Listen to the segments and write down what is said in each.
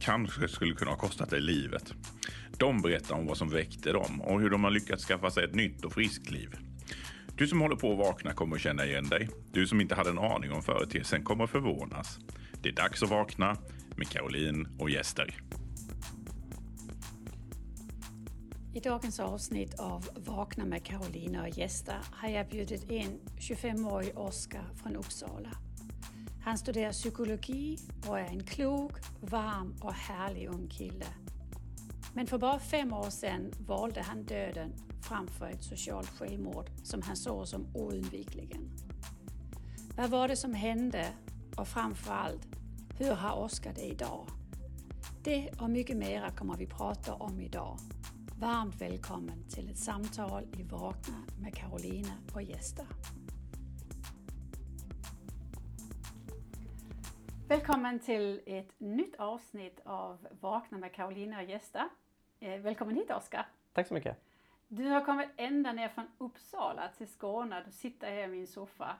kanske skulle kunna ha kostat dig livet. De berättar om vad som väckte dem och hur de har lyckats skaffa sig ett nytt och friskt liv. Du som håller på att vakna kommer att känna igen dig. Du som inte hade en aning om företeelsen kommer att förvånas. Det är dags att vakna med Caroline och gäster. I dagens avsnitt av Vakna med Karolina och gäster har jag bjudit in 25-årig Oskar från Uppsala. Han studerar psykologi och är en klok, varm och härlig ung kille. Men för bara fem år sedan valde han döden framför ett socialt självmord som han såg som oundvikligen. Vad var det som hände och framförallt, hur har Oskar det idag? Det och mycket mera kommer vi prata om idag. Varmt välkommen till ett samtal i Vakna med Karolina och gäster. Välkommen till ett nytt avsnitt av Vakna med Karolina och gäster. Eh, välkommen hit Oskar. Tack så mycket. Du har kommit ända ner från Uppsala till Skåne. Du sitter här i min soffa.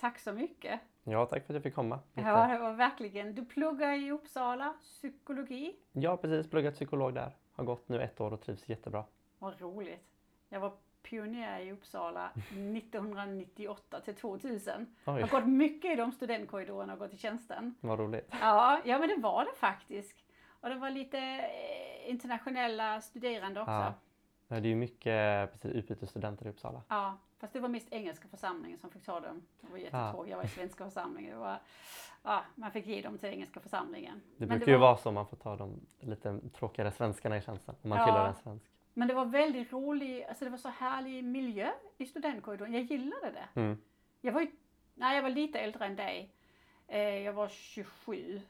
Tack så mycket. Ja, tack för att jag fick komma. Ja, det var verkligen. Du pluggar i Uppsala, psykologi. Ja, precis. Pluggat psykolog där. Har gått nu ett år och trivs jättebra. Vad roligt. Jag var pionjär i Uppsala 1998 till 2000. Oj. Har gått mycket i de studentkorridorerna och gått i tjänsten. Vad roligt. Ja, ja men det var det faktiskt. Och det var lite eh, internationella studerande också. Ja. Ja. Ja, Det är ju mycket precis, utbytesstudenter i Uppsala. fast det var mest engelska församlingen som fick ta dem. Det var jättetråkigt. Jag var i svenska församlingen. Det var, ja, man fick ge dem till engelska församlingen. Det brukar ju var- vara så man får ta de lite tråkigare svenskarna i tjänsten. Om man Ja. tillhör en svensk. Men det var väldigt rolig, alltså det var så härlig miljö i studentkorridoren. Jag gillade det. Mm. Jag var ju, nej jag var lite äldre än dig. Eh, jag var 27,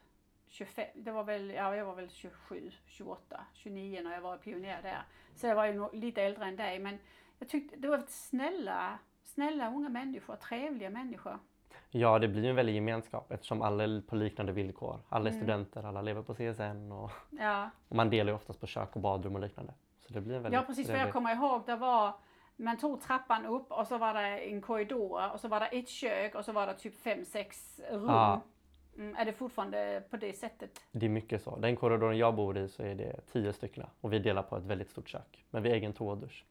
25, det var väl, ja jag var väl 27, 28, 29 när jag var pionjär där. Så jag var ju lite äldre än dig men jag tyckte det var snälla, snälla unga människor, trevliga människor. Ja, det blir ju en väldig gemenskap eftersom alla är på liknande villkor. Alla är Mm. studenter, alla lever på CSN och, Ja, och man delar ju oftast på kök och badrum och liknande. Så det blir väldigt ja precis för jag kommer ihåg det var man tog trappan upp och så var det en korridor och så var det ett kök och så var det typ fem, sex rum. Ja. Mm, är det fortfarande på det sättet? Det är mycket så. Den korridoren jag bor i så är det tio stycken och vi delar på ett väldigt stort kök. Men vi har egen toa och dusch.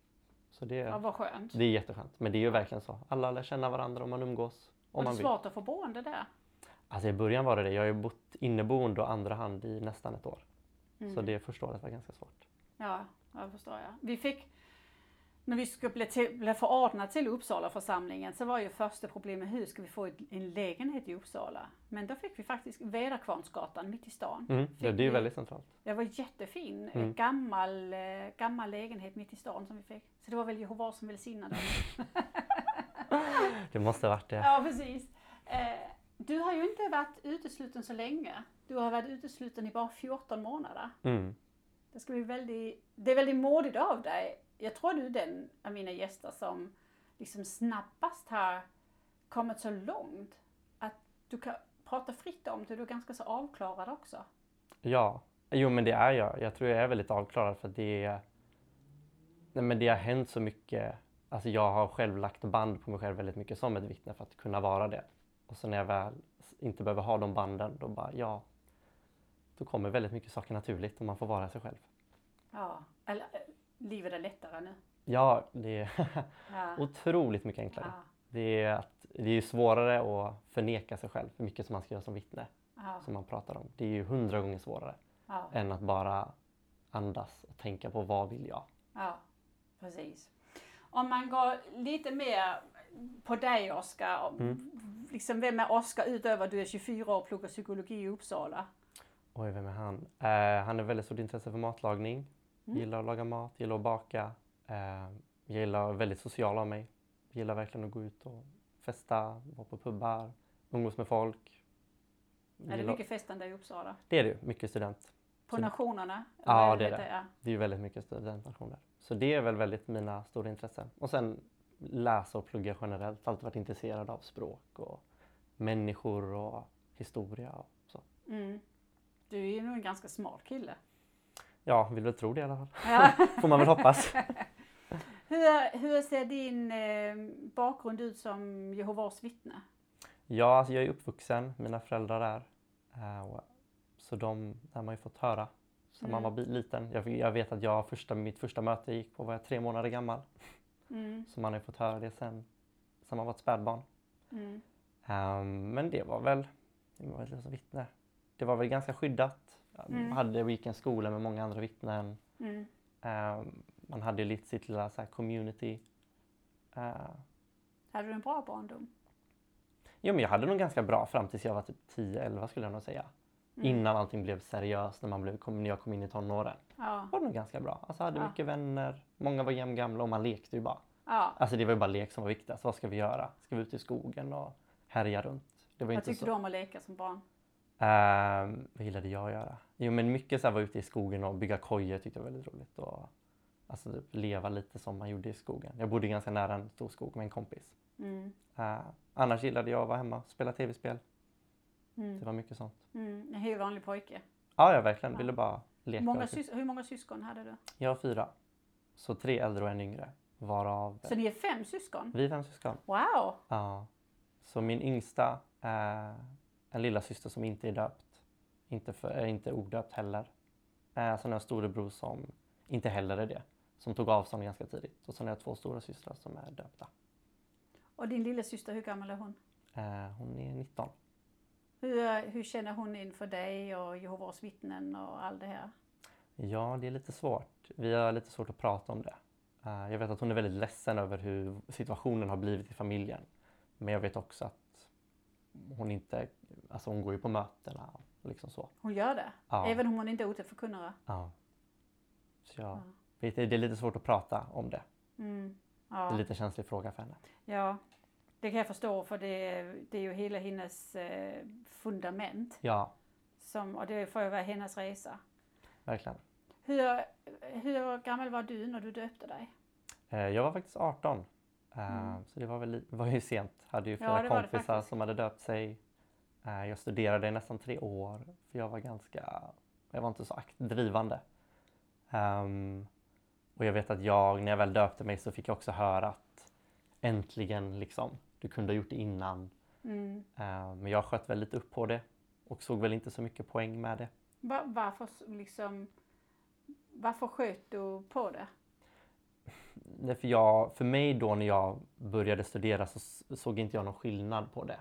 Så det, Ja, vad skönt. det är jätteskönt. Men det är ju verkligen så. Alla lär känna varandra om man umgås. Om Var det svårt att få boende där? Alltså i början var det det. Jag har ju bott inneboende och andra hand i nästan ett år. Mm. Så det första året var ganska svårt. Ja, jag förstår jag. Vi fick, när vi skulle bli, till, bli förordnade till Uppsala församlingen så var ju första problemet hur ska vi få en lägenhet i Uppsala? Men då fick vi faktiskt Vedakvarnsgatan mitt i stan. Mm. Fick Det, är ju väldigt centralt. Det var jättefin, Mm. mm. gammal, eh, gammal lägenhet mitt i stan som vi fick. Så det var väl Jehovas som välsignade oss. Det måste ha varit det. Ja, precis. Eh, du har ju inte varit utesluten så länge. Du har varit utesluten i bara 14 månader. Mm. Det, ska bli väldigt, det är väldigt modigt av dig. Jag tror du är den av mina gäster som liksom snabbast har kommit så långt att du kan prata fritt om det. Du är ganska så avklarad också. Ja, jo men det är jag. Jag tror jag är väldigt avklarad för att det. Nej men det har hänt så mycket. Alltså jag har själv lagt band på mig själv väldigt mycket som ett vittne för att kunna vara det. Och sen när jag väl inte behöver ha de banden, då bara ja. Då kommer väldigt mycket saker naturligt och man får vara sig själv. Ja, eller eh, livet är lättare nu. Ja, det är Ja. otroligt mycket enklare. Ja, Det är, att, det är svårare att förneka sig själv för mycket som man ska göra som vittne, ja, som man pratar om. Det är ju hundra gånger svårare än att bara andas och tänka på vad vill jag? ja, precis. Om man går lite mer på dig Oskar. Mm. Liksom, vem är Oskar utöver att du är 24 år och pluggar psykologi i Uppsala? Oj, vem är han? Eh, han har väldigt stort intresse för matlagning. Mm. Gillar att laga mat, gillar att baka. Eh, gillar väldigt social av mig. Gillar verkligen att gå ut och festa, vara på pubbar, umgås med folk. Är det Gillar- mycket festande i Uppsala? det är det ju, mycket student. På nationerna? Ja, det är det. Det är ju väldigt mycket studentnationer. Så det är väl väldigt mina stora intressen. Och sen läsa och plugga generellt. Alltid varit intresserad av språk och människor och historia och så. Mm. Du är ju nog en ganska smart kille. Ja, vill väl tro det i alla fall. Ja. Får man väl hoppas. hur, hur ser din eh, bakgrund ut som Jehovas vittne? Ja, alltså jag är uppvuxen, mina föräldrar är. Eh, Så de har man ju fått höra sen man Mm. var bi- liten. Jag, jag vet att jag första, mitt första möte jag gick på var jag tre månader gammal. Mm. Så man har ju fått höra det sen, sen man var ett spädbarn. Mm. Ehm, men det var väl, det var väl som vittne. Det var väl ganska skyddat. Jag Mm. hade, en skola med många andra vittnen. Mm. Ehm, man hade lite sitt lilla så community. Uh, Hade du en bra barndom? jo, men jag hade nog ganska bra fram tills jag var typ 10-11 skulle jag nog säga. Mm. Innan allting blev seriöst när, man blev, kom, när jag kom in i tonåren. Ja. var det nog ganska bra. Alltså hade Ja. mycket vänner, många var jämngamla och man lekte ju bara. ja. Alltså det var ju bara lek som var viktigast. Vad ska vi göra? Ska vi ut i skogen och härja runt? Det var Vad inte tyckte så. du om att leka som barn? Ehm, vad gillade jag att göra? Jo men mycket så här vara ute i skogen och bygga kojor tyckte jag var väldigt roligt. Och, alltså typ leva lite som man gjorde i skogen. Jag bodde ganska nära en stor skog med en kompis. Mm. Ehm, annars gillade jag att vara hemma och spela tv-spel. Det Mm. var mycket sånt. Mm. En helt vanlig pojke. Ja, jag verkligen Ja. ville bara leka. Många typ- hur många syskon hade du? Jag har fyra. Så tre äldre och en yngre. Varav Så ni är fem syskon? vi är fem syskon. Wow! Ja. Så min yngsta är en lilla syster som inte är döpt. Inte, för, är inte odöpt heller. Eh, sen har jag storebror som inte heller är det. Som tog avstånd ganska tidigt. Och sen har jag två stora systrar som är döpta. Och din lilla syster, hur gammal är hon? Eh, hon är 19. Hur, hur känner hon inför dig och Jehovas vittnen och allt det här? Ja, det är lite svårt. Vi har lite svårt att prata om det. Eh, jag vet att hon är väldigt ledsen över hur situationen har blivit i familjen. Men jag vet också att hon inte, alltså hon går ju på mötena och liksom så. Hon gör det? Ja. Även om hon inte är ute förkunnare? Ja. Så jag, Ja. vet, det är lite svårt att prata om det. Mm. Det är en Ja. lite känslig fråga för henne. ja, det kan jag förstå för det, det är ju hela hennes eh, fundament. Ja, Som, och det får ju vara hennes resa. verkligen. Hur, hur gammal var du när du döpte dig? Eh, Jag var faktiskt 18. eh, Mm. Så det var, väl, var ju sent. Hade ju Ja, flera det kompisar som hade döpt sig. Eh, Jag studerade i nästan tre år. För jag var ganska, jag var inte så akt drivande. Ehm, och jag vet att jag, när jag väl döpte mig så fick jag också höra att äntligen liksom, du kunde ha gjort det innan. Mm. Eh, Men jag sköt väl lite upp på det och såg väl inte så mycket poäng med det. Va, varför, liksom, varför sköt du på det? Nej, för, jag, för mig då när jag började studera så såg inte jag någon skillnad på det.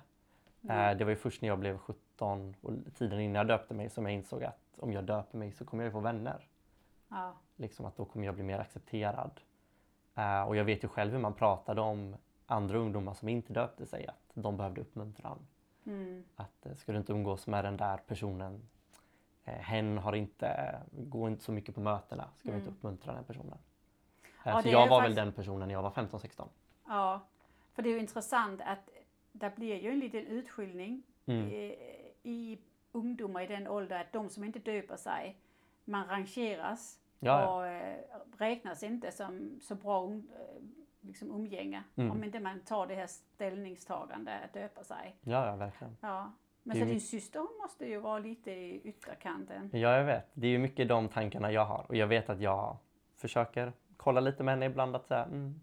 Mm. Eh, det var ju först när jag blev 17 och tiden innan jag döpte mig som jag insåg att om jag döper mig så kommer jag ju få vänner. Ja. Liksom att då kommer jag bli mer accepterad. Eh, och jag vet ju själv hur man pratade om andra ungdomar som inte döpte sig, att de behövde uppmuntran. Mm. Att eh, ska du inte umgås med den där personen, hen har inte, går inte så mycket på mötena, ska vi inte Mm. uppmuntra den personen. Ja, så jag var faktiskt- väl den personen när jag var 15-16. ja, för det är ju intressant att det blir ju en liten utskiljning Mm. i, i ungdomar i den åldern att de som inte döper sig, man rangeras Ja, ja. och eh, räknas inte som så bra um, eh, liksom umgänge Mm. om inte man tar det här ställningstagande att döpa sig. ja, ja, verkligen. Ja. Men så din mycket- syster hon måste ju vara lite i ytterkanten. Ja, jag vet. Det är ju mycket de tankarna jag har. Och jag vet att jag försöker kolla lite med henne ibland att säga, mm,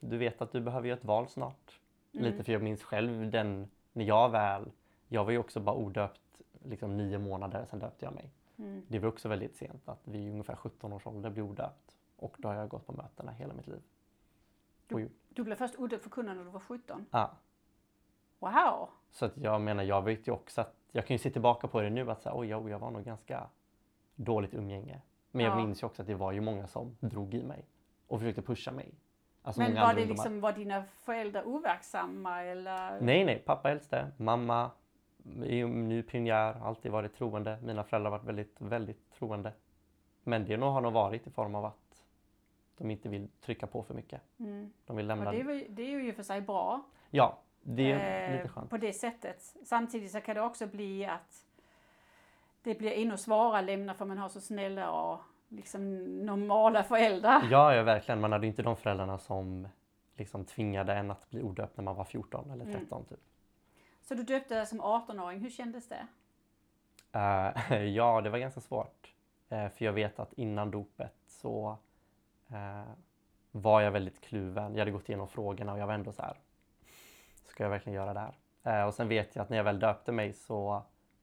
du vet att du behöver göra ett val snart. Mm. Lite för jag minns själv den, när jag väl, jag var ju också bara odöpt liksom nio månader, sen döpte jag mig. Mm. Det var också väldigt sent att vi ungefär 17 års ålder blev odöpt. Och då har jag gått på mötena hela mitt liv. Du blev först udda förkunnare när du var 17. Ja. Wow! Så att jag menar, jag vet ju också att jag kan ju se tillbaka på det nu att säga, oj, oj, jag var nog ganska dåligt umgänge. Men jag Ja. minns ju också att det var ju många som drog i mig och försökte pusha mig. Alltså Men var det liksom, var dina föräldrar overksamma eller? Nej, nej, pappa äldste, mamma är ju ny pionjär, alltid varit troende. Mina föräldrar har varit väldigt, väldigt troende. Men det har nog varit i form av att de inte vill trycka på för mycket. Mm. De vill Och lämna... det, är, ju- det är ju och för sig bra. Ja, det är eh, lite skönt. På det sättet. Samtidigt så kan det också bli att det blir ännu svårare att lämna för man har så snälla och liksom normala föräldrar. Ja, ja, verkligen. Man hade inte de föräldrarna som liksom tvingade en att bli odöpt när man var 14 eller 13 mm. typ. Så du döpte dig som 18-åring, hur kändes det? Uh, ja, det var ganska svårt. Uh, för jag vet att innan dopet så uh, var jag väldigt kluven. Jag hade gått igenom frågorna och jag var ändå så här, ska jag verkligen göra det här? och sen vet jag att när jag väl döpte mig så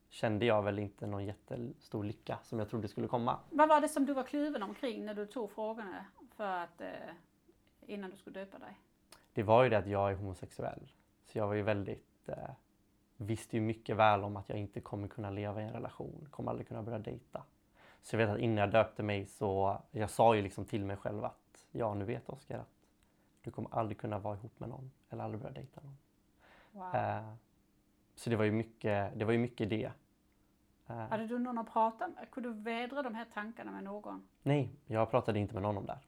kände jag väl inte någon jättestor lycka som jag trodde skulle komma. Vad var det som du var kluven omkring när du tog frågorna för att, innan du skulle döpa dig? Det var ju det att jag är homosexuell. Så jag var ju väldigt visste ju mycket väl om att jag inte kommer kunna leva i en relation, kommer aldrig kunna börja dejta. Så jag vet att innan jag döpte mig så, jag sa ju liksom till mig själv att ja, nu vet Oskar att du kommer aldrig kunna vara ihop med någon eller aldrig börja dejta någon. Wow. Eh, så det var ju mycket det. Var ju mycket det. Eh, Hade du någon att prata med? Kunde du vädra de här tankarna med någon? Nej, jag pratade inte med någon om det.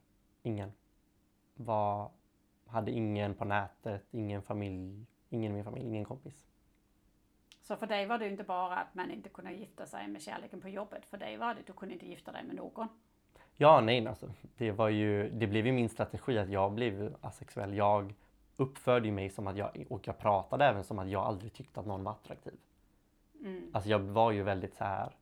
Ingen. Var, hade ingen på nätet, ingen familj, ingen i min familj, ingen kompis. Så för dig var det inte bara att man inte kunde gifta sig med kärleken på jobbet. För dig var det att du kunde inte gifta dig med någon. Ja, nej, alltså, det, var ju, det blev ju min strategi att jag blev asexuell. Jag uppförde mig som att jag, och jag pratade även som att jag aldrig tyckte att någon var attraktiv. Mm. Alltså jag var ju väldigt så här.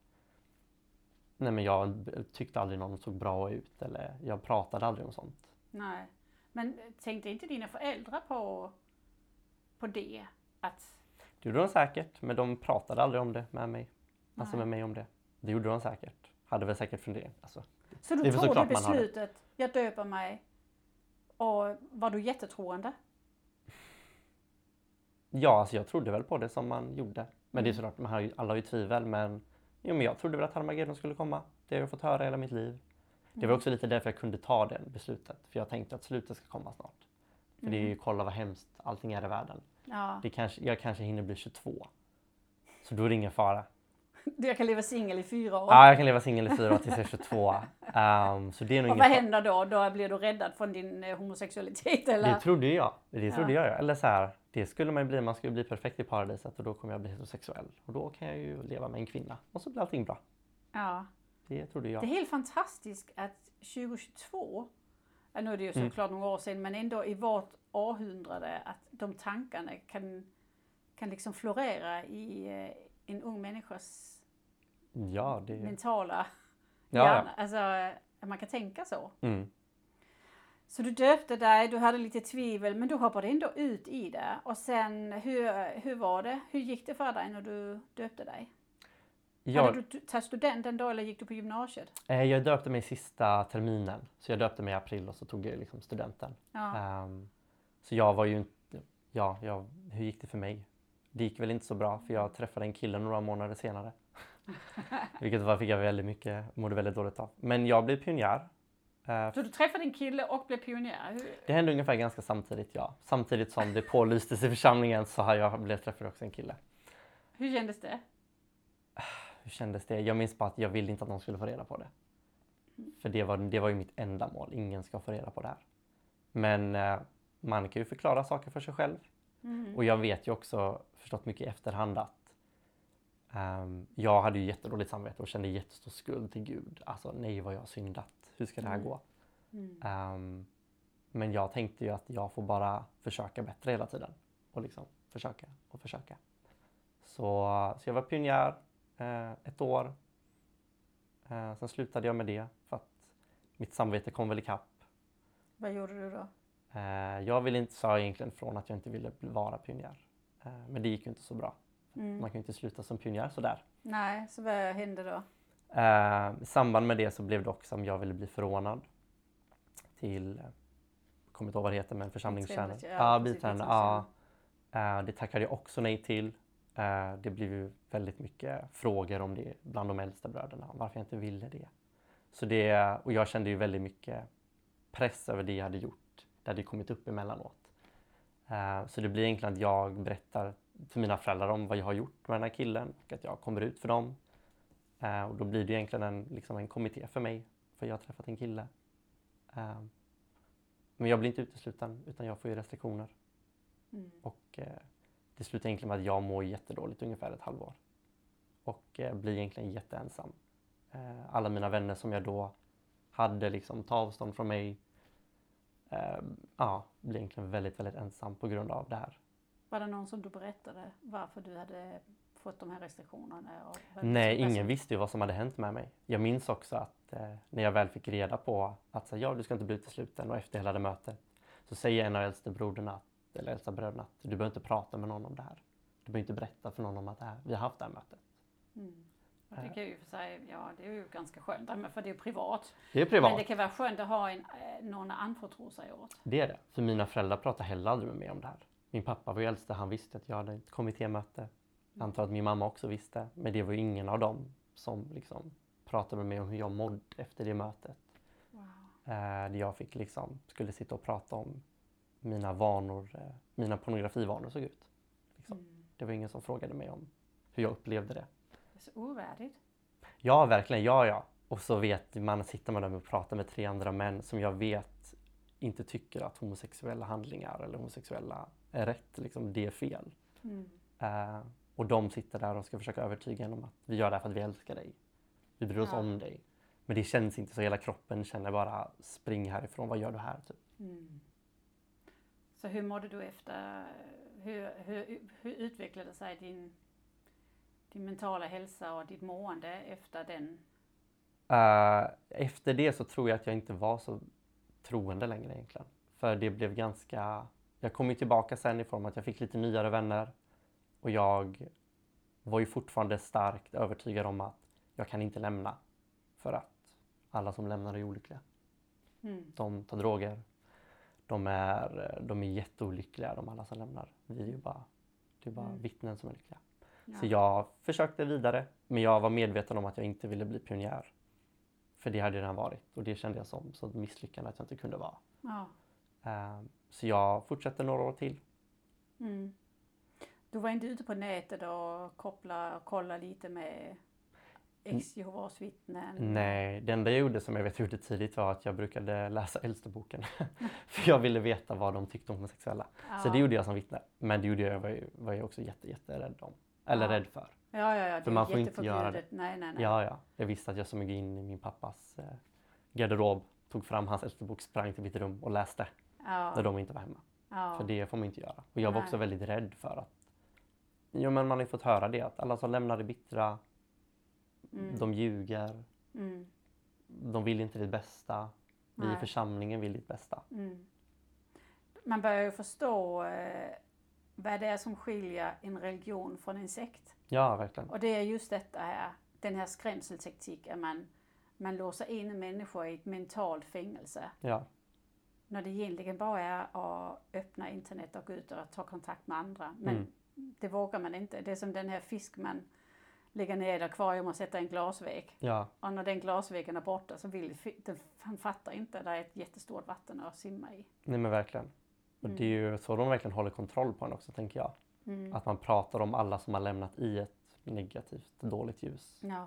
Nej men jag tyckte aldrig någon såg bra ut eller jag pratade aldrig om sånt. Nej. Men tänkte inte dina föräldrar på, på det? Att det gjorde de säkert, men de pratade aldrig om det med mig. Alltså med mig om det. Det gjorde de säkert. Hade väl säkert funderat. Alltså, så du tog det beslutet, jag döper mig, och var du jättetroende? Ja, alltså jag trodde väl på det som man gjorde. Men det är mm. såklart, man har ju, alla har ju tvivel, men, jo, men jag trodde väl att Harmageddon skulle komma. Det har jag fått höra hela mitt liv. Det var mm. också lite därför jag kunde ta det beslutet. För jag tänkte att slutet ska komma snart. För mm. det är ju, mm. kolla vad hemskt allting är i världen. Ja. Det kanske, jag kanske hinner bli 22. Så då är det ingen fara. Jag kan leva singel i fyra år. Ja, jag kan leva singel i fyra år tills jag är 22. Um, så det är nog och vad händer då? Då blir du räddad från din eh, homosexualitet eller? Det trodde jag. Det trodde ja. jag. Eller så här, det skulle man bli. Man skulle bli perfekt i paradiset och då kommer jag bli heterosexuell. Och då kan jag ju leva med en kvinna och så blir allting bra. Ja. Det trodde jag. Det är helt fantastiskt att 2022 nu är det ju mm. såklart mm. några år sedan, men ändå i vårt århundrade att de tankarna kan, kan liksom florera i eh, en ung människas ja, det... mentala ja, hjärna. Ja. Alltså, att man kan tänka så. Mm. Så du döpte dig, du hade lite tvivel, men du hoppade ändå ut i det. Och sen, hur, hur var det? Hur gick det för dig när du döpte dig? Jag, Hade du tagit studenten då eller gick du på gymnasiet? Eh, jag döpte mig sista terminen. Så jag döpte mig i april och så tog jag liksom studenten. Ja. Um, så jag var ju inte... Ja, jag, hur gick det för mig? Det gick väl inte så bra för jag träffade en kille några månader senare. Vilket var, fick jag väldigt mycket, mådde väldigt dåligt av. Men jag blev pionjär. Uh, så du träffade en kille och blev pionjär? Hur? Det hände ungefär ganska samtidigt, ja. Samtidigt som det pålystes i församlingen så har jag blivit träffad också en kille. Hur kändes det? hur kändes det? Jag minns bara att jag ville inte att någon skulle få reda på det. För det var, det var ju mitt enda mål. Ingen ska få reda på det här. Men eh, man kan ju förklara saker för sig själv. Mm. Och jag vet ju också, förstått mycket i efterhand att um, jag hade ju jättedåligt samvete och kände jättestor skuld till Gud. Alltså nej vad jag har syndat. Hur ska det här mm. gå? Mm. Um, men jag tänkte ju att jag får bara försöka bättre hela tiden. Och liksom försöka och försöka. Så, så jag var pionjär eh, ett år. Eh, sen slutade jag med det för att mitt samvete kom väl ikapp. Vad gjorde du då? Eh, jag ville inte, sa egentligen från att jag inte ville vara pionjär. Eh, men det gick ju inte så bra. Mm. Man kan ju inte sluta som pionjär sådär. Nej, så vad hände då? Eh, I samband med det så blev det också om jag ville bli förordnad till, jag kommer inte ihåg vad det heter, men församlingstjänare. Ja, biträdande. Ja, eh, det tackade jag också nej till. Eh, det blev ju väldigt mycket frågor om det bland de äldsta bröderna, varför jag inte ville det. Så det och jag kände ju väldigt mycket press över det jag hade gjort. Det hade kommit upp emellanåt. Eh, så det blir egentligen att jag berättar för mina föräldrar om vad jag har gjort med den här killen och att jag kommer ut för dem. Eh, och då blir det egentligen en, liksom en kommitté för mig, för jag har träffat en kille. Men jag blir inte utesluten, utan jag får ju restriktioner. Mm. Och det slutar egentligen med att jag mår jättedåligt ungefär ett halvår. och eh, blir egentligen jätteensam. Eh, alla mina vänner som jag då hade liksom ta avstånd från mig. Eh, ja, blir egentligen väldigt, väldigt ensam på grund av det här. Var det någon som du berättade varför du hade fått de här restriktionerna? Nej, ingen visste ju vad som hade hänt med mig. Jag minns också att eh, när jag väl fick reda på att så, ja, du ska inte bli utesluten och efter hela det mötet så säger en av äldste broderna, eller äldsta bröderna att du behöver inte prata med någon om det här. Du behöver inte berätta för någon om att det här, vi har haft det här mötet. Mm. Jag tycker ju för sig, ja det är ju ganska skönt, för det är privat. Det är privat. Men det kan vara skönt att ha en, eh, någon att anförtro sig åt. Det är det. För mina föräldrar pratar heller aldrig med mig om det här. Min pappa var ju äldste, han visste att jag hade ett kommittémöte. Jag antar att min mamma också visste. Men det var ju ingen av dem som liksom pratade med mig om hur jag mådde efter det mötet. Wow. Eh, jag fick liksom, skulle sitta och prata om mina vanor, eh, mina pornografivanor såg ut. Liksom. Mm. Det var ingen som frågade mig om hur jag upplevde det. Det är så ovärdigt. Ja, verkligen. Ja, ja. Och så vet man, sitter man där och pratar med tre andra män som jag vet inte tycker att homosexuella handlingar eller homosexuella är rätt. Liksom, det är fel. Mm. Uh, och de sitter där och ska försöka övertyga en om att vi gör det här för att vi älskar dig. Vi bryr oss ja. om dig. Men det känns inte så. Hela kroppen känner bara spring härifrån. Vad gör du här? Typ. Mm. Så hur mådde du efter? Hur, hur, hur utvecklade sig din, din mentala hälsa och ditt mående efter den? Uh, efter det så tror jag att jag inte var så troende längre egentligen. För det blev ganska... Jag kom ju tillbaka sen i form att jag fick lite nyare vänner. Och jag var ju fortfarande starkt övertygad om att jag kan inte lämna. För att alla som lämnar är olyckliga. Mm. De tar droger. De är, de är jätteolyckliga de alla som lämnar. Vi är ju bara, det är bara mm. vittnen som är lyckliga. Ja. Så jag försökte vidare. Men jag var medveten om att jag inte ville bli pionjär. För det hade jag redan varit och det kände jag som så misslyckande att jag inte kunde vara. Ja. Uh, så jag fortsatte några år till. Mm. Du var inte ute på nätet och koppla och kolla lite med ex-Jehovas vittnen? Nej, det enda jag gjorde som jag vet gjorde tidigt var att jag brukade läsa Äldsteboken. För jag ville veta vad de tyckte om homosexuella. Ja. Så det gjorde jag som vittne. Men det gjorde jag, var, jag, var jag också jätte, jätterädd om. Eller ja. rädd för. Ja, ja, ja. För man får inte göra det. Nej, nej, nej. Ja, ja. Jag visste att jag smög in i min pappas eh, garderob, tog fram hans Äldstebok, sprang till mitt rum och läste. Ja. När de inte var hemma. Ja. För det får man inte göra. Och jag var nej. också väldigt rädd för att Jo, men man har ju fått höra det att alla som lämnar är bittra. Mm. De ljuger. Mm. De vill inte ditt bästa. Vi Nej. i församlingen vill ditt bästa. Mm. Man börjar ju förstå eh, vad det är som skiljer en religion från en sekt. Ja, verkligen. Och det är just detta här, den här skrämseltaktiken. Man, man låser in människor i ett mentalt fängelse. Ja. När det egentligen bara är att öppna internet och gå ut och ta kontakt med andra. Men mm det vågar man inte. Det är som den här fisk man lägger ner i akvarium och sätter en glasvägg. Ja. Och när den glasväggen är borta så vill den, han fattar inte, det är ett jättestort vatten att simma i. Nej men verkligen. Och mm. det är ju så de verkligen håller kontroll på en också tänker jag. Mm. Att man pratar om alla som har lämnat i ett negativt, dåligt ljus. Ja.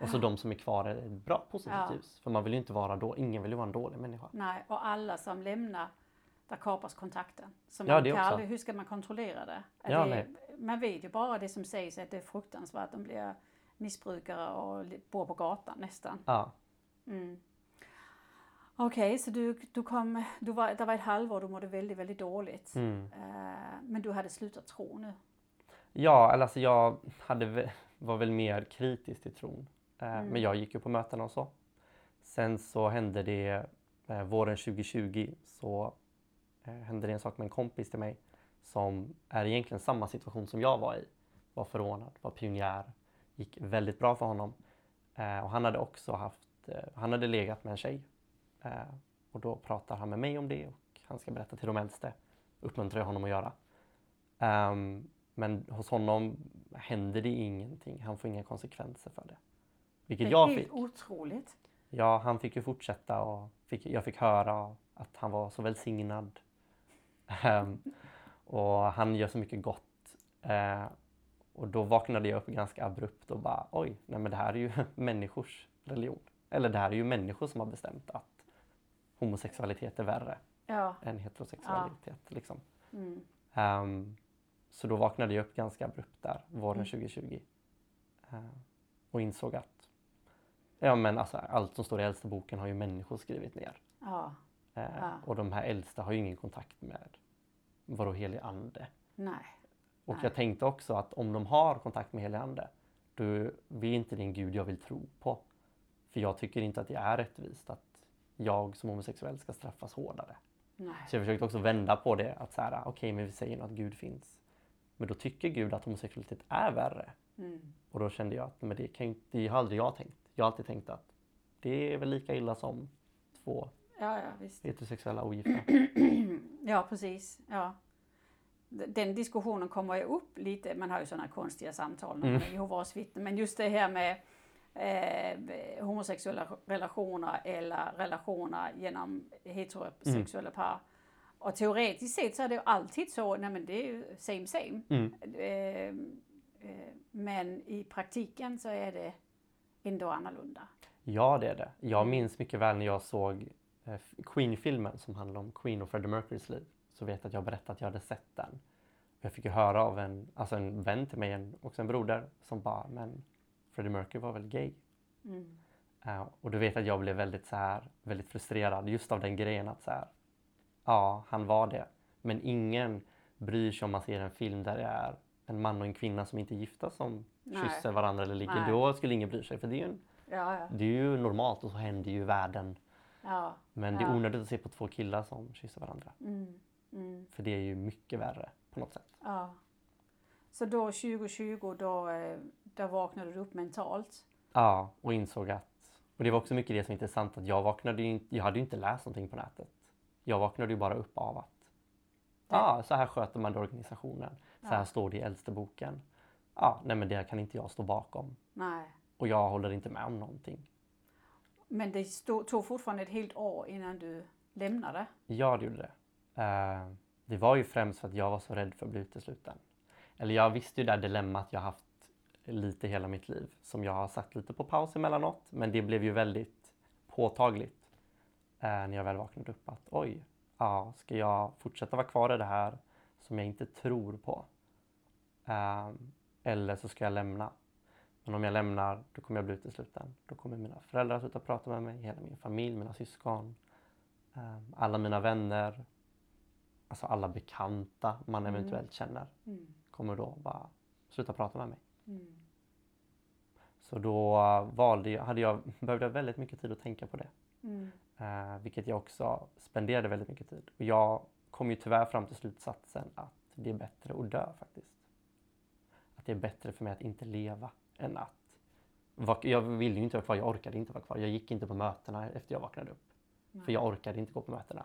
Och så de som är kvar är ett bra, positivt ja. ljus. För man vill ju inte vara då, ingen vill ju vara en dålig människa. Nej, och alla som lämnar där kapas kontakten. Så man ja, kan aldrig, hur ska man kontrollera det? Ja, det man vet ju bara det som sägs att det är fruktansvärt. De blir missbrukare och bor på gatan nästan. Ja. Mm. Okej, okay, så du, du kom, du var, det var ett halvår du mådde väldigt, väldigt dåligt. Mm. Uh, men du hade slutat tro nu? Ja, alltså jag hade, var väl mer kritisk till tron. Uh, mm. Men jag gick ju på möten och så. Sen så hände det uh, våren 2020 så Eh, hände det en sak med en kompis till mig som är egentligen samma situation som jag var i. Var förordnad, var pionjär, gick väldigt bra för honom. Eh, och han hade också haft, eh, han hade legat med en tjej. Eh, och då pratar han med mig om det och han ska berätta till de äldste. Uppmuntrar jag honom att göra. Um, men hos honom händer det ingenting. Han får inga konsekvenser för det. Vilket det är jag fick. otroligt. Ja, han fick ju fortsätta och fick, jag fick höra att han var så välsignad och han gör så mycket gott. Uh, och då vaknade jag upp ganska abrupt och bara oj, nej men det här är ju människors religion. Eller det här är ju människor som har bestämt att homosexualitet är värre ja. än heterosexualitet. Ja. Liksom. Mm. Um, så då vaknade jag upp ganska abrupt där, våren mm. 2020. Eh, och insåg att ja, men alltså, allt som står i äldsta boken har ju människor skrivit ner. Ja. Eh, Ja. Och de här äldsta har ju ingen kontakt med vadå helig ande. Nej. Och Nej. jag tänkte också att om de har kontakt med helig ande, då är inte den Gud jag vill tro på. För jag tycker inte att det är rättvist att jag som homosexuell ska straffas hårdare. Nej. Så jag försökte också vända på det. Att så här, okej, men vi säger nu att Gud finns. Men då tycker Gud att homosexualitet är värre. Mm. Och då kände jag att men det, kan, det har aldrig jag tänkt. Jag har alltid tänkt att det är väl lika illa som två Ja, ja, visst. heterosexuella ogifta. Ja, precis. Ja. Den diskussionen kommer ju upp lite, man har ju sådana konstiga samtal Mm. med Jehovas vittnen, men just det här med eh, homosexuella relationer eller relationer genom heterosexuella par. Och teoretiskt sett så är det ju alltid så, nej men det är ju same same. Mm. Eh, eh, men i praktiken så är det ändå annorlunda. Ja, det är det. Jag minns mycket väl när jag såg Queen-filmen som handlar om Queen och Freddie Mercurys liv. Så vet jag att jag berättade att jag hade sett den. Jag fick ju höra av en, alltså en vän till mig, en, också en broder, som bara, men Freddie Mercury var väl gay? Mm. Eh, och du vet att jag blev väldigt så här, väldigt frustrerad just av den grejen att så här, ja, han var det. Men ingen bryr sig om man ser en film där det är en man och en kvinna som inte är gifta som Nej. kysser varandra eller ligger. Nej. Då skulle ingen bry sig för det är ju, en, Ja, ja. det är ju normalt och så händer ju i världen. Ja. Men det är onödigt att se på två killar som kysser varandra. Mm. Mm. För det är ju mycket värre på något sätt. Ja. Så då 2020, då, eh, då vaknade du upp mentalt? Ja, och insåg att... Och det var också mycket det som är intressant att jag vaknade ju inte... Jag hade ju inte läst någonting på nätet. Jag vaknade ju bara upp av att ja, så här sköter man organisationen. Så här Ja. står det i äldste boken. Ja, nej men det kan inte jag stå bakom. Nej. Och jag håller inte med om någonting. Men det stod, tog fortfarande ett helt år innan du lämnade? Ja, det gjorde det. Eh, det var ju främst för att jag var så rädd för att bli utesluten. Eller jag visste ju det här dilemmat jag haft lite hela mitt liv. Som jag har satt lite på paus emellanåt. Men det blev ju väldigt påtagligt eh, när jag väl vaknade upp. Att oj, ja, ska jag fortsätta vara kvar i det här som jag inte tror på? Eh, eller så ska jag lämna. Men om jag lämnar, då kommer jag bli utesluten. Då kommer mina föräldrar sluta prata med mig, hela min familj, mina syskon. Um, alla mina vänner, alltså alla bekanta man Mm. eventuellt känner Mm. kommer då bara sluta prata med mig. Mm. Så då uh, valde jag, hade jag, behövde jag väldigt mycket tid att tänka på det. Mm. Uh, vilket jag också spenderade väldigt mycket tid. Och jag kom ju tyvärr fram till slutsatsen att det är bättre att dö faktiskt. Att det är bättre för mig att inte leva än att... vak- Jag ville ju inte vara kvar, jag orkade inte vara kvar. Jag gick inte på mötena efter jag vaknade upp. För jag orkade inte gå på mötena.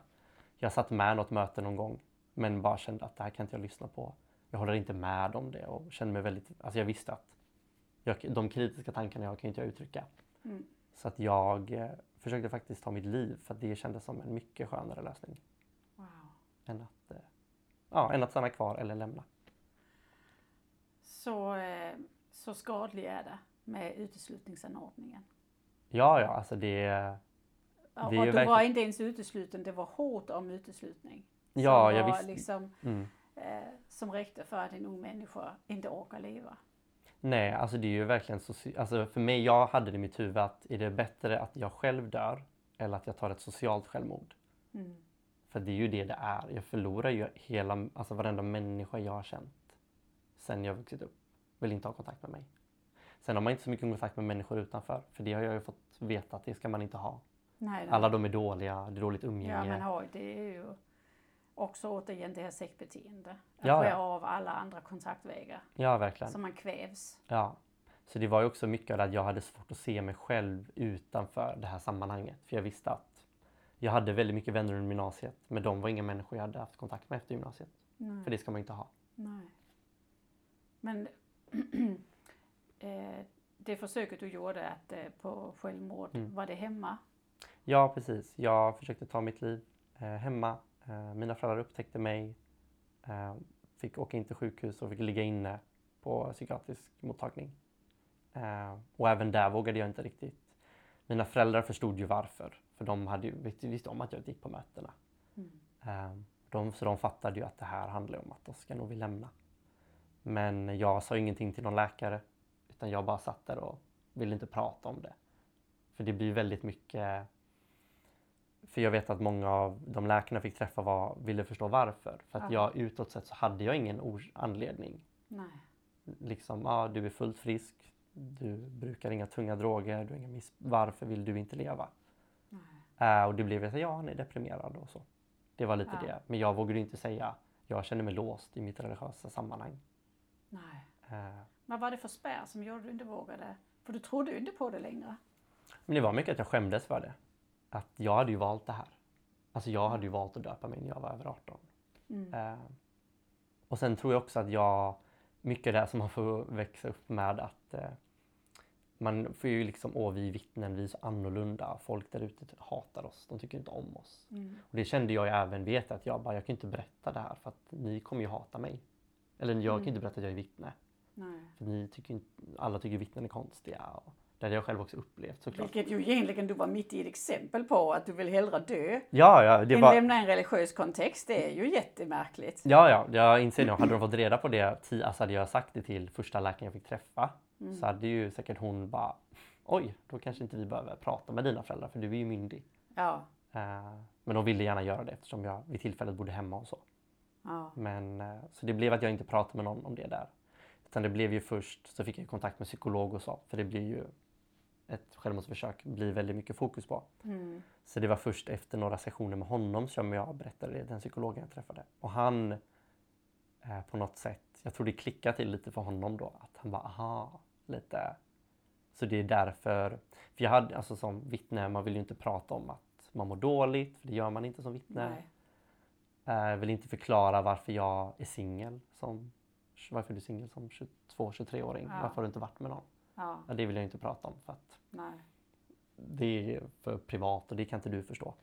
Jag satt med något möte någon gång men bara kände att det här kan inte jag lyssna på. Jag håller inte med om det och kände mig väldigt, alltså jag visste att jag, de kritiska tankarna jag kan inte jag uttrycka. Mm. Så att jag eh, försökte faktiskt ta mitt liv för att det kändes som en mycket skönare lösning Wow. än att, eh, ja, än att stanna kvar eller lämna. Så, eh, så skadlig är det med uteslutningsanordningen? Ja, ja, alltså det, Ja, Det är och ju du var verkligen- inte ens utesluten, det var hot om uteslutning. ja, som jag visste. Liksom, Mm. eh, som räckte för att en ung människa inte orkar leva. Nej, alltså det är ju verkligen så, alltså för mig, jag hade det i mitt huvud att är det bättre att jag själv dör eller att jag tar ett socialt självmord? Mm. För det är ju det det är. Jag förlorar ju hela, alltså varenda människa jag har känt sen jag vuxit upp. Vill inte ha kontakt med mig. Sen har man inte så mycket kontakt med människor utanför. För det har jag ju fått veta att det ska man inte ha. Nej. Alla de är dåliga, det är dåligt Ja, umgänge. man har, det är ju också återigen det här sektbeteende. Att Ja, ja. av alla andra kontaktvägar. Ja, verkligen. Så man kvävs. Ja. Så det var ju också mycket av det att jag hade svårt att se mig själv utanför det här sammanhanget. För jag visste att jag hade väldigt mycket vänner under gymnasiet. Men de var inga människor jag hade haft kontakt med efter gymnasiet. Nej. För det ska man inte ha. Nej. Men det försöket du gjorde att, eh, på självmord, Mm. var det hemma? Ja, precis. Jag försökte ta mitt liv eh, hemma. Eh, mina föräldrar upptäckte mig. Eh, fick åka in till sjukhus och fick ligga inne på psykiatrisk mottagning. Eh, och även där vågade jag inte riktigt. Mina föräldrar förstod ju varför. För de hade ju, visste, om att jag gick på mötena. Mm. Eh, de, så de fattade ju att det här handlar om att ska nog vi lämna. Men jag sa ingenting till någon läkare. utan jag bara satt där och ville inte prata om det. För det blir väldigt mycket för jag vet att många av de läkarna jag fick träffa var, ville förstå varför. För att Ja. jag utåt sett så hade jag ingen anledning. Nej. Liksom, ja du är fullt frisk, du brukar inga tunga droger, du inga miss- varför vill du inte leva? Nej. Äh, och det blev så ja han är deprimerad och så. Det var lite Ja. det. Men jag vågade inte säga, jag känner mig låst i mitt religiösa sammanhang. Nej. Äh, Vad var det för spärr som gjorde att du inte vågade? För du trodde ju inte på det längre. Men det var mycket att jag skämdes för det. Att jag hade ju valt det här. Alltså jag hade ju valt att döpa mig när jag var över 18. Mm. Eh, och sen tror jag också att jag, mycket det som man får växa upp med att eh, man får ju liksom, åh vi är vittnen, vi är så annorlunda, folk där ute hatar oss, de tycker inte om oss. Mm. Och det kände jag ju även vet att jag bara, jag kan inte berätta det här för att ni kommer ju hata mig. Eller jag kan Mm. inte berätta att jag är vittne. Nej. För ni tycker inte, alla tycker vittnen är konstiga. Och det hade jag själv också upplevt såklart. Vilket ju egentligen du var mitt i ett exempel på att du vill hellre dö Ja, ja, det än var... lämna en religiös kontext. Det är ju jättemärkligt. Ja, ja, jag inser nu. Hade de fått reda på det, alltså hade jag sagt det till första läkaren jag fick träffa Mm. så hade ju säkert hon bara Oj, då kanske inte vi behöver prata med dina föräldrar för du är ju myndig. Ja. Eh, men de ville gärna göra det eftersom jag vid tillfället bodde hemma och så. Ja. Men, eh, så det blev att jag inte pratade med någon om det där. Utan det blev ju först så fick jag kontakt med psykolog och så. För det blir ju ett självmordsförsök blir väldigt mycket fokus på. Mm. Så det var först efter några sessioner med honom som jag berättade det, den psykologen jag träffade. Och han eh, på något sätt, jag tror det klickade till lite för honom då, att han bara aha, lite. Så det är därför, för jag hade alltså som vittne, man vill ju inte prata om att man mår dåligt, för det gör man inte som vittne. Nej. Jag vill inte förklara varför jag är singel, som, varför är du singel som 22-23-åring? Ja. Varför har du inte varit med någon? Ja. Ja, det vill jag inte prata om för att Nej. det är för privat och det kan inte du förstå.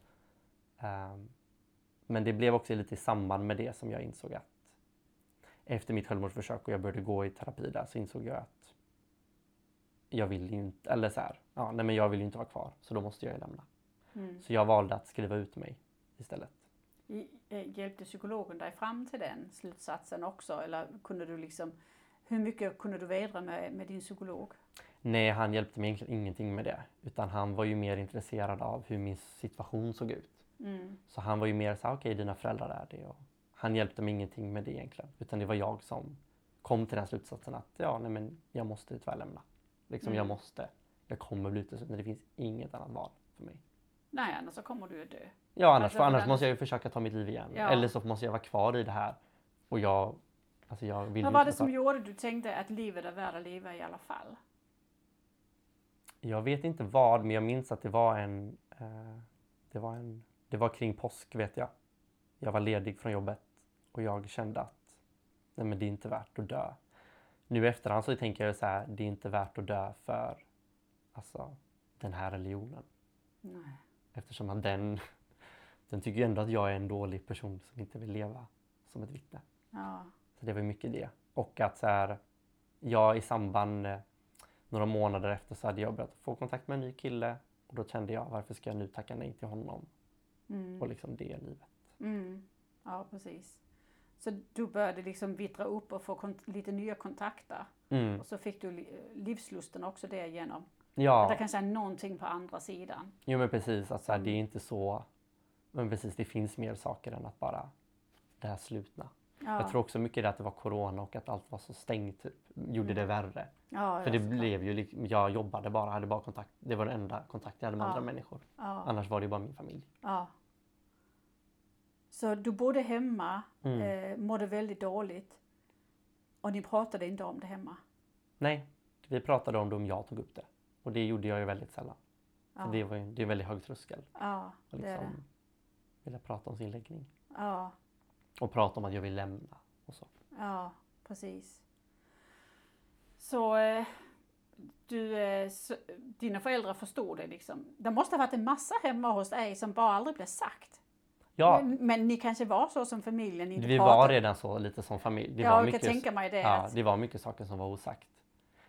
Ehm, men det blev också lite i samband med det som jag insåg att efter mitt självmordsförsök och jag började gå i terapi där så insåg jag att jag vill ju inte, eller så här, ja, nej men jag vill ju inte vara kvar så då måste jag ju lämna. Mm. Så jag valde att skriva ut mig istället. Eh, Hjälpte psykologen dig fram till den slutsatsen också? Eller kunde du liksom, hur mycket kunde du vädra med, med din psykolog? Nej, han hjälpte mig egentligen ingenting med det. Utan han var ju mer intresserad av hur min situation såg ut. Mm. Så han var ju mer så okej dina föräldrar är det. Och han hjälpte mig ingenting med det egentligen. Utan det var jag som kom till den slutsatsen att ja, nej men jag måste tyvärr lämna. Liksom jag Mm. måste. Jag kommer bli utesluten. Det finns inget annat val för mig. Nej, annars så kommer du att dö. Ja, annars, Alltså, annars måste jag ju försöka ta mitt liv igen. Ja. Eller så måste jag vara kvar i det här. Och jag, alltså jag vill Vad var det som vara- gjorde du tänkte att livet är värt att leva i alla fall? Jag vet inte vad, men jag minns att det var en... Eh, det, var en det var kring påsk, vet jag. Jag var ledig från jobbet och jag kände att nej, men det är inte värt att dö. Nu i efterhand så tänker jag så här, det är inte värt att dö för alltså, den här religionen. Nej. Eftersom att den, den tycker ju ändå att jag är en dålig person som inte vill leva som ett vittne. Ja. Så det var mycket det. Och att så här, jag i samband, eh, några månader efter så hade jag börjat få kontakt med en ny kille. Och då kände jag, varför ska jag nu tacka nej till honom? Mm. Och liksom det livet. Mm. Ja, precis. Så du började liksom vittra upp och få lite nya kontakter. Mm. Och så fick du li- livslusten också därigenom. Att det Ja, kanske är någonting på andra sidan. jo men precis. Att så här, det är Mm. inte så, men precis det finns mer saker än att bara det här slutna. Ja. Jag tror också mycket det att det var corona och att allt var så stängt typ, gjorde det värre. ja, För det blev ju, liksom- jag jobbade bara, hade bara kontakt, det var den enda kontakt jag hade med Ja. andra människor. Annars var det ju bara min familj. Så du bodde hemma, Mm. eh, mådde väldigt dåligt. Och ni pratade inte om det hemma? Nej, vi pratade om det om jag tog upp det. Och det gjorde jag ju väldigt sällan. För det, var ju, det är en väldigt hög tröskel. ja det är det. Vilja prata om sin läggning. Ja, Och prata om att jag vill lämna. Och så. ja, precis. Så eh, du, eh, så, dina föräldrar förstod det liksom. Det måste ha varit en massa hemma hos dig som bara aldrig blev sagt. Ja, Men, men ni kanske var så som familjen, inte vi pratade. var redan så lite som familj. Det ja, var mycket, tänka mig det. ja, att, det var mycket saker som var osagt.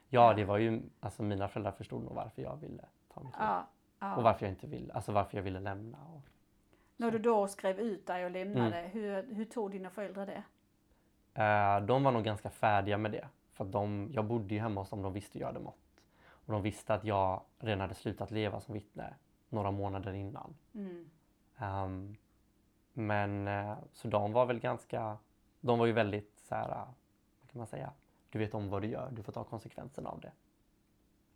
Ja, Ja. det var ju, alltså mina föräldrar förstod nog varför jag ville ta mitt liv. ja, ja. Och varför jag inte ville, alltså varför jag ville lämna. Och, När du då skrev ut dig och lämnade, Mm. hur, hur tog dina föräldrar det? Eh, de var nog ganska färdiga med det. För de, jag bodde ju hemma hos dem, de visste hur jag hade mått. Och de visste att jag redan hade slutat leva som vittne några månader innan. Mm. Ehm, men eh, så de var väl ganska, de var ju väldigt så här, eh, vad kan man säga, du vet om vad du gör, du får ta konsekvenserna av det.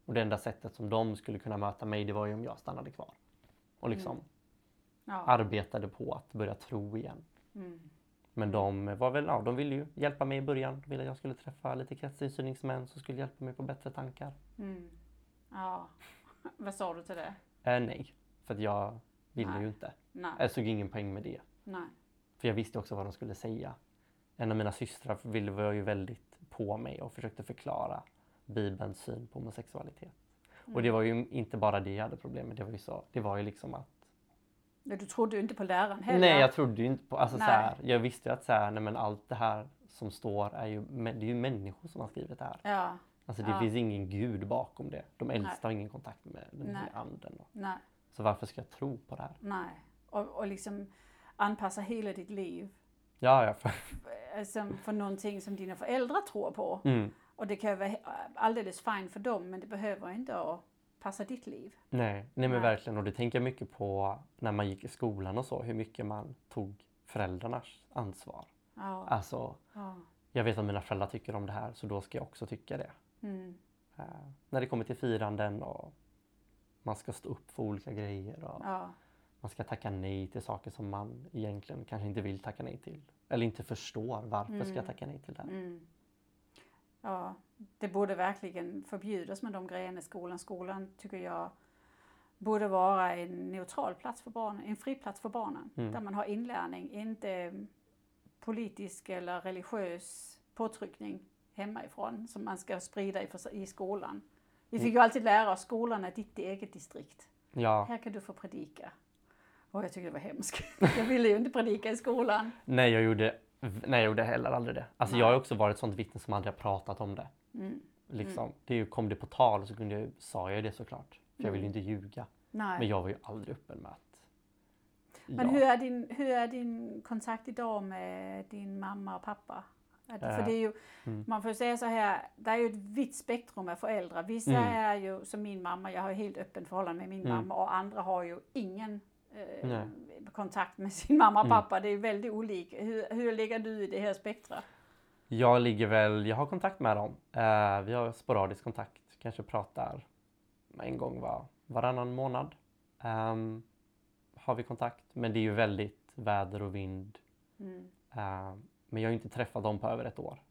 Och det enda sättet som de skulle kunna möta mig, det var ju om jag stannade kvar. Och liksom Ja. arbetade på att börja tro igen. Mm. Men de var väl, ja, de ville ju hjälpa mig i början. De ville att jag skulle träffa lite kretsinsyningsmän som skulle hjälpa mig på bättre tankar. Mm. Ja. Vad sa du till det? Eh, nej, för jag ville Nej. ju inte. Nej. Jag såg ingen poäng med det. Nej. För jag visste också vad de skulle säga. En av mina systrar ville var ju väldigt på mig och försökte förklara Bibelns syn på homosexualitet. Och det var ju inte bara det jag hade problem med. Det var ju, så, det var ju liksom att... Ja, Du trodde ju inte på läraren heller. Nej, jag trodde ju inte på... Alltså, så Nej. här, jag visste ju att så här, nej, men allt det här som står är ju, men det är ju människor som har skrivit det här. Ja. Alltså det Ja. finns ingen gud bakom det. De äldsta har ingen kontakt med den Nej. anden. Nej. Så varför ska jag tro på det här? Nej. Och, och liksom anpassa hela ditt liv Ja, ja. För, eh, för någonting som dina föräldrar tror på. mm. Och det kan ju vara alldeles fine för dem men det behöver inte att passa ditt liv. Nej, nej men verkligen. Och det tänker jag mycket på när man gick i skolan och så. Hur mycket man tog föräldrarnas ansvar. Ja. Alltså, ja. jag vet att mina föräldrar tycker om det här så då ska jag också tycka det. Mm. Eh, när det kommer till firanden och man ska stå upp för olika grejer och ja. man ska tacka nej till saker som man egentligen kanske inte vill tacka nej till. Eller inte förstår varför ska jag Mm. tacka nej till det här. Mm. Ja, det borde verkligen förbjudas med de grejerna i skolan. Skolan tycker jag borde vara en neutral plats för barnen, en fri plats för barnen. Mm. Där man har inlärning, inte mm, politisk eller religiös påtryckning hemifrån som man ska sprida i, i skolan. Vi fick ju alltid lära oss skolan är ditt eget distrikt. Ja, Här kan du få predika. Och jag tycker det var hemskt. Jag ville ju inte predika i skolan. nej jag gjorde, nej, jag gjorde heller aldrig det. Alltså Nej. jag har också varit ett sånt vittne som aldrig har pratat om det. Mm. Liksom. Det ju, kom det på tal så kunde jag, sa jag det såklart. För jag ville Mm. ju inte ljuga. Nej. Men jag var ju aldrig öppen med att... Men Ja. hur, är din, hur är din kontakt idag med din mamma och pappa? Att- För Eh, det är ju, mm. man får säga så här, det är ju ett vitt spektrum med föräldrar. Vissa Mm. är ju som min mamma, jag har ju helt öppen förhållande med min Mm. mamma och andra har ju ingen eh, kontakt med sin mamma och Mm. pappa. Det är väldigt olika. Hur, hur ligger du i det här spektrat? Jag ligger väl, jag har kontakt med dem. Eh, vi har sporadisk kontakt. Kanske pratar en gång var, varannan månad. Ehm, har vi kontakt. Men det är ju väldigt väder och vind. Mm. Eh, men jag har inte träffat dem på över ett år.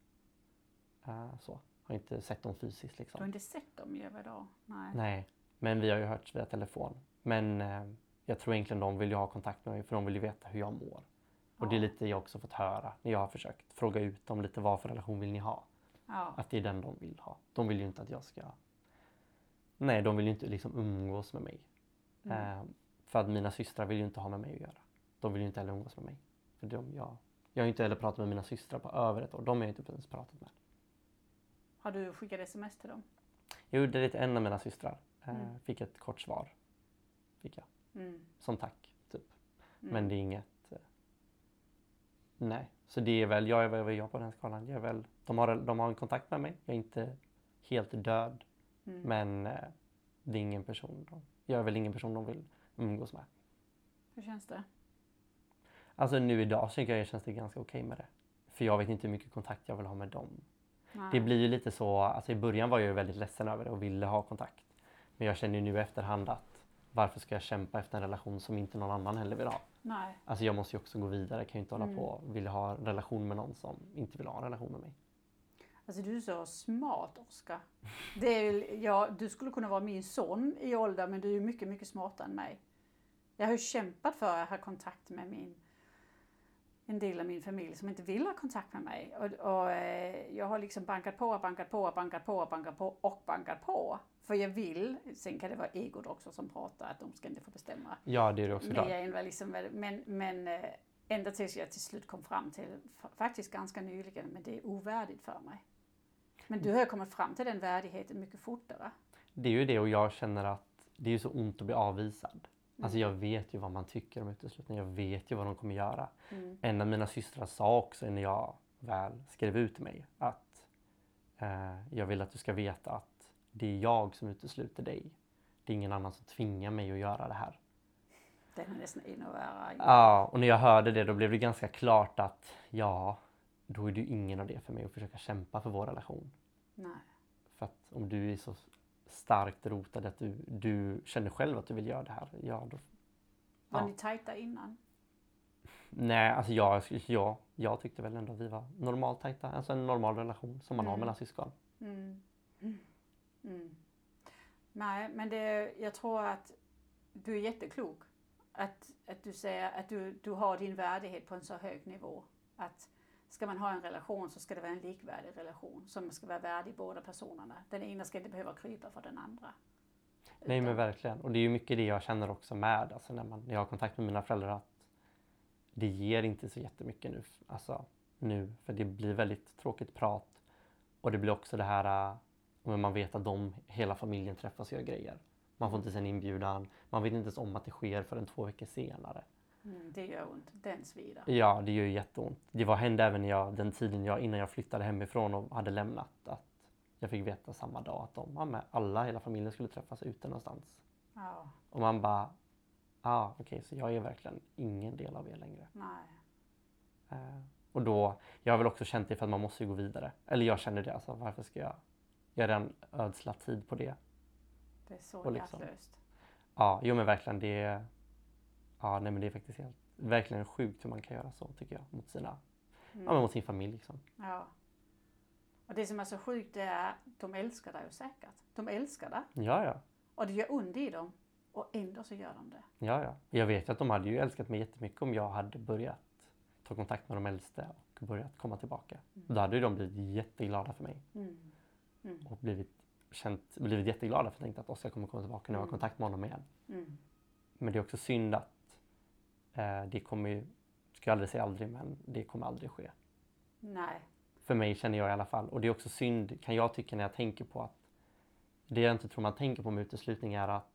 Eh, så. Har inte sett dem fysiskt Du har liksom. inte sett dem ju varje dag? Nej. Nej, men vi har ju hörts via telefon. Men jag tror egentligen de vill ju ha kontakt med mig för de vill ju veta hur jag mår. Och det är lite jag också fått höra när jag har försökt fråga ut dem lite vad för relation vill ni ha? Ja. Att det är den de vill ha. De vill ju inte att jag ska... Nej, de vill ju inte liksom umgås med mig. Mm. Eh, för att mina systrar vill ju inte ha med mig att göra. De vill ju inte heller umgås med mig. För de, jag, jag har ju inte heller pratat med mina systrar på över ett år. De har jag inte ens pratat med. Har du skickat sms till dem? Jag gjorde det till en av mina systrar. Eh, Mm. Fick ett kort svar. Fick jag. Mm. Som tack, typ. Mm. Men det är inget... Nej. Så det är väl, jag är väl jag på den skalan. Jag är väl, de, har, de har en kontakt med mig. Jag är inte helt död. Mm. Men eh, det är ingen person de, jag är väl ingen person de vill umgås med. Hur känns det? Alltså nu idag så tycker jag känns det ganska okej med det. För jag vet inte hur mycket kontakt jag vill ha med dem. Nej. Det blir ju lite så, alltså i början var jag ju väldigt ledsen över det och ville ha kontakt. Men jag känner ju nu i efterhand att varför ska jag kämpa efter en relation som inte någon annan heller vill ha? Nej. Alltså jag måste ju också gå vidare, jag kan ju inte hålla Mm. på och vilja ha en relation med någon som inte vill ha en relation med mig. Alltså du är så smart Oskar. Ja, du skulle kunna vara min son i ålder men du är ju mycket, mycket smartare än mig. Jag har ju kämpat för att ha kontakt med min, en del av min familj som inte vill ha kontakt med mig. Och, och eh, jag har liksom bankat på, bankat på, bankat på, bankat på och bankat på. För jag vill, sen kan det vara egot också som pratar att de ska inte få bestämma Ja, det är det också vad liksom, men, men eh, ända tills jag till slut kom fram till, fa- faktiskt ganska nyligen, men det är ovärdigt för mig. Men du har ju kommit fram till den värdigheten mycket fortare. Det är ju det och jag känner att det är ju så ont att bli avvisad. Alltså Mm. jag vet ju vad man tycker om uteslutning, jag vet ju vad de kommer göra. Mm. En av mina systrar sa också när jag väl skrev ut mig att Eh, jag vill att du ska veta att det är jag som utesluter dig. Det är ingen annan som tvingar mig att göra det här. Den är nästan ännu värre. Ja, och när jag hörde det då blev det ganska klart att ja, då är ju ingen av det för mig att försöka kämpa för vår relation. Nej. För att om du är så starkt rotad att du, du känner själv att du vill göra det här, ja då... Var Ja. ni tajta innan? Nej, alltså jag, jag, jag tyckte väl ändå att vi var normalt tajta. Alltså en normal relation som man har Mm. mellan syskon. Mm. Mm. Nej, men det, jag tror att du är jätteklok. Att, att du säger att du, du har din värdighet på en så hög nivå. Att ska man ha en relation så ska det vara en likvärdig relation som ska vara värdig båda personerna. Den ena ska inte behöva krypa för den andra. Nej men verkligen. Och det är ju mycket det jag känner också med, alltså när, man, när jag har kontakt med mina föräldrar, att det ger inte så jättemycket nu. Alltså nu, för det blir väldigt tråkigt prat. Och det blir också det här, äh, men man vet att de, hela familjen träffas och gör grejer. Man får inte se en inbjudan, man vet inte ens om att det sker förrän två veckor senare. Mm, det gör ont. Den svider. Ja, det gör ju jätteont. Det var hände även jag, den tiden jag, innan jag flyttade hemifrån och hade lämnat. Att jag fick veta samma dag att de, ja, men alla, hela familjen skulle träffas ute någonstans. Ja, Och man bara, ah, okej, så jag är verkligen ingen del av er längre. nej. Eh, och då, jag har väl också känt det för att man måste ju gå vidare. Eller jag känner det, alltså varför ska jag, jag redan ödslat tid på det. Det är så liksom- hjärtlöst. Ja, jo men verkligen det, är- ja nej men det är faktiskt helt, verkligen sjukt hur man kan göra så tycker jag mot sina, Mm. ja men mot sin familj liksom. Ja. Och det som är så sjukt det är att de älskar dig säkert. De älskar dig. Ja, ja. Och det gör ont i dem. Och ändå så gör de det. Ja, ja. Jag vet att de hade ju älskat mig jättemycket om jag hade börjat ta kontakt med de äldste och börjat komma tillbaka. Då hade ju de blivit jätteglada för mig Mm. Mm. och blivit, känt, blivit jätteglada för jag tänkte att Oskar kommer komma tillbaka när jag har Mm. kontakt med honom igen. Mm. Men det är också synd att eh, det kommer ju, ska jag aldrig säga aldrig, men det kommer aldrig ske. Nej. För mig känner jag i alla fall. Och det är också synd, kan jag tycka, när jag tänker på att det jag inte tror man tänker på med uteslutning är att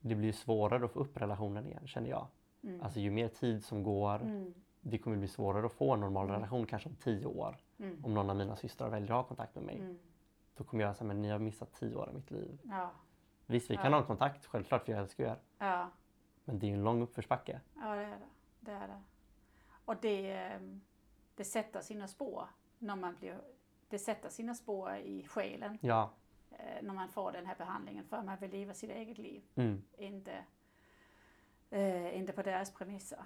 det blir svårare att få upp relationen igen, känner jag. Mm. Alltså ju mer tid som går, Mm. det kommer bli svårare att få en normal Mm. relation kanske om tio år. Mm. Om någon av mina systrar väljer att ha kontakt med mig. Då kommer jag säga, men ni har missat tio år av mitt liv. Ja. Visst, vi kan Ja. ha en kontakt, självklart, för jag älskar er. Ja. Men det är en lång uppförsbacke. Ja, det är det. Det är det. Och det, ehm, det sätter sina spår när man blir, det sätter sina spår i själen Ja, eh, när man får den här behandlingen för man vill leva sitt eget liv, mm. inte, eh, inte på deras premisser.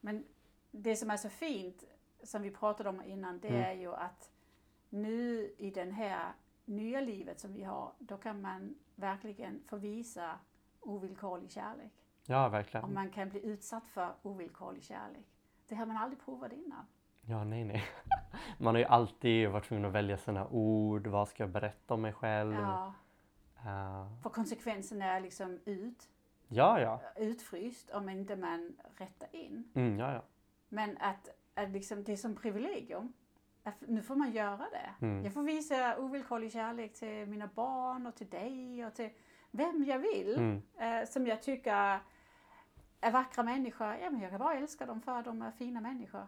Men det som är så fint, som vi pratade om innan, det Mm. är ju att nu i den här nya livet som vi har, då kan man verkligen få visa ovillkorlig kärlek. ja Och verkligen. man kan bli utsatt för ovillkorlig kärlek. Det har man aldrig provat innan. Ja, nej, nej. Man har ju alltid varit tvungen att välja sina ord. Vad ska jag berätta om mig själv? Ja, Eh, för konsekvensen är liksom ut, ja, ja. utfryst om inte man rättar in. Mm, ja, ja. Men att, att liksom, det är som privilegium. Nu får man göra det. Mm. Jag får visa ovillkorlig kärlek till mina barn och till dig och till vem jag vill. Mm. Eh, som jag tycker är vackra människor. Ja, men jag kan bara älska dem för de är fina människor.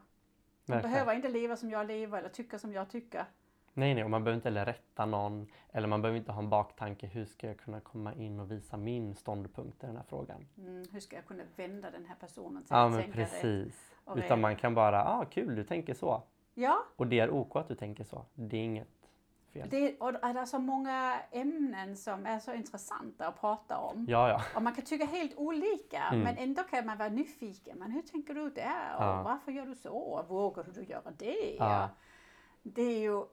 De Verkligen. behöver inte leva som jag lever eller tycka som jag tycker. Nej, nej, och man behöver inte heller rätta någon. Eller man behöver inte ha en baktanke. Hur ska jag kunna komma in och visa min ståndpunkt i den här frågan? Mm, hur ska jag kunna vända den här personen till Ja, att men tänka precis. Utan man kan bara, ah kul, du tänker så. Ja, Och det är OK att du tänker så. Det är inget fel. det, och det är så många ämnen som är så intressanta att prata om. Ja, ja. Och man kan tycka helt olika, Mm. men ändå kan man vara nyfiken. Men hur tänker du där? Och Ja. varför gör du så? Vågar du göra det? Ja. Det är ju,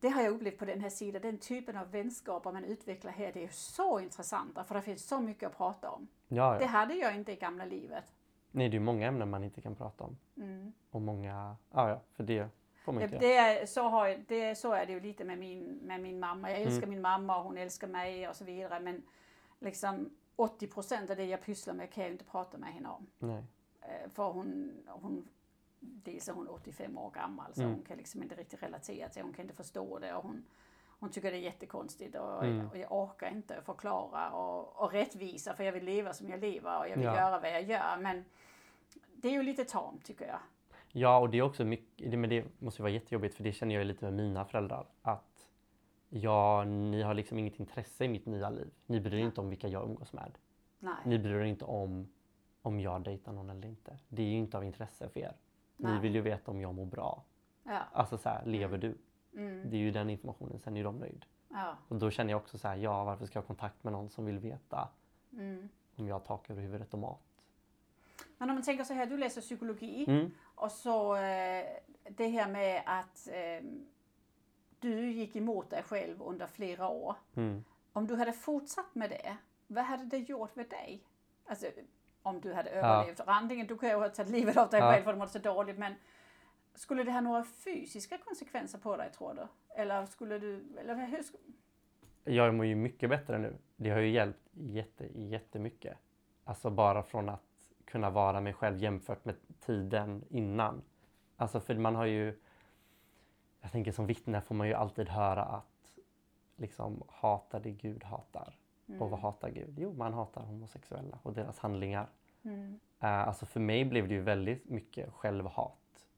det har jag upplevt på den här sidan, den typen av vänskaper man utvecklar här, det är ju så intressanta för det finns så mycket att prata om. ja, Det ja. hade jag inte i gamla livet. Nej, det är många ämnen man inte kan prata om. Mm. Och många, ja, ja, för det Det, är, så, har, det, så är det ju lite med min, med min mamma. Jag älskar Mm. min mamma och hon älskar mig och så vidare. Men liksom 80 procent av det jag pysslar med kan jag inte prata med henne om. Nej. Eh, För hon, hon dels är hon 85 år gammal så Mm. hon kan liksom inte riktigt relatera till hon kan inte förstå det och hon, hon tycker det är jättekonstigt och, Mm. och jag orkar inte förklara och, och rättvisa för jag vill leva som jag lever och jag vill Ja. göra vad jag gör. Men det är ju lite tamt tycker jag. Ja, och det är också mycket, men det måste ju vara jättejobbigt för det känner jag ju lite med mina föräldrar. Att ja, ni har liksom inget intresse i mitt nya liv. Ni bryr er inte om vilka jag umgås med. Nej. Ni bryr er inte om om jag dejtar någon eller inte. Det är ju inte av intresse för er. Ni Nej. vill ju veta om jag mår bra. Ja. Alltså så här, lever du? Mm. Det är ju den informationen, sen är de nöjd. Ja. Och då känner jag också så här, ja varför ska jag ha kontakt med någon som vill veta Mm. om jag har tak över huvudet och mat? Men om man tänker så här, du läser psykologi Mm. och så eh, det här med att eh, du gick emot dig själv under flera år. Mm. Om du hade fortsatt med det, vad hade det gjort med dig? Alltså om du hade överlevt. Antingen du ju ha tagit livet av dig Ja. själv för att du mådde så dåligt men skulle det ha några fysiska konsekvenser på dig tror du? Eller skulle du, eller hur, Jag mår ju mycket bättre nu. Det har ju hjälpt jätte, jättemycket. Alltså bara från att kunna vara mig själv jämfört med tiden innan. Alltså för man har ju, jag tänker som vittne får man ju alltid höra att liksom hata det Gud hatar. Och vad hatar Gud? Jo, man hatar homosexuella och deras handlingar. Mm. Eh, alltså för mig blev det ju väldigt mycket självhat.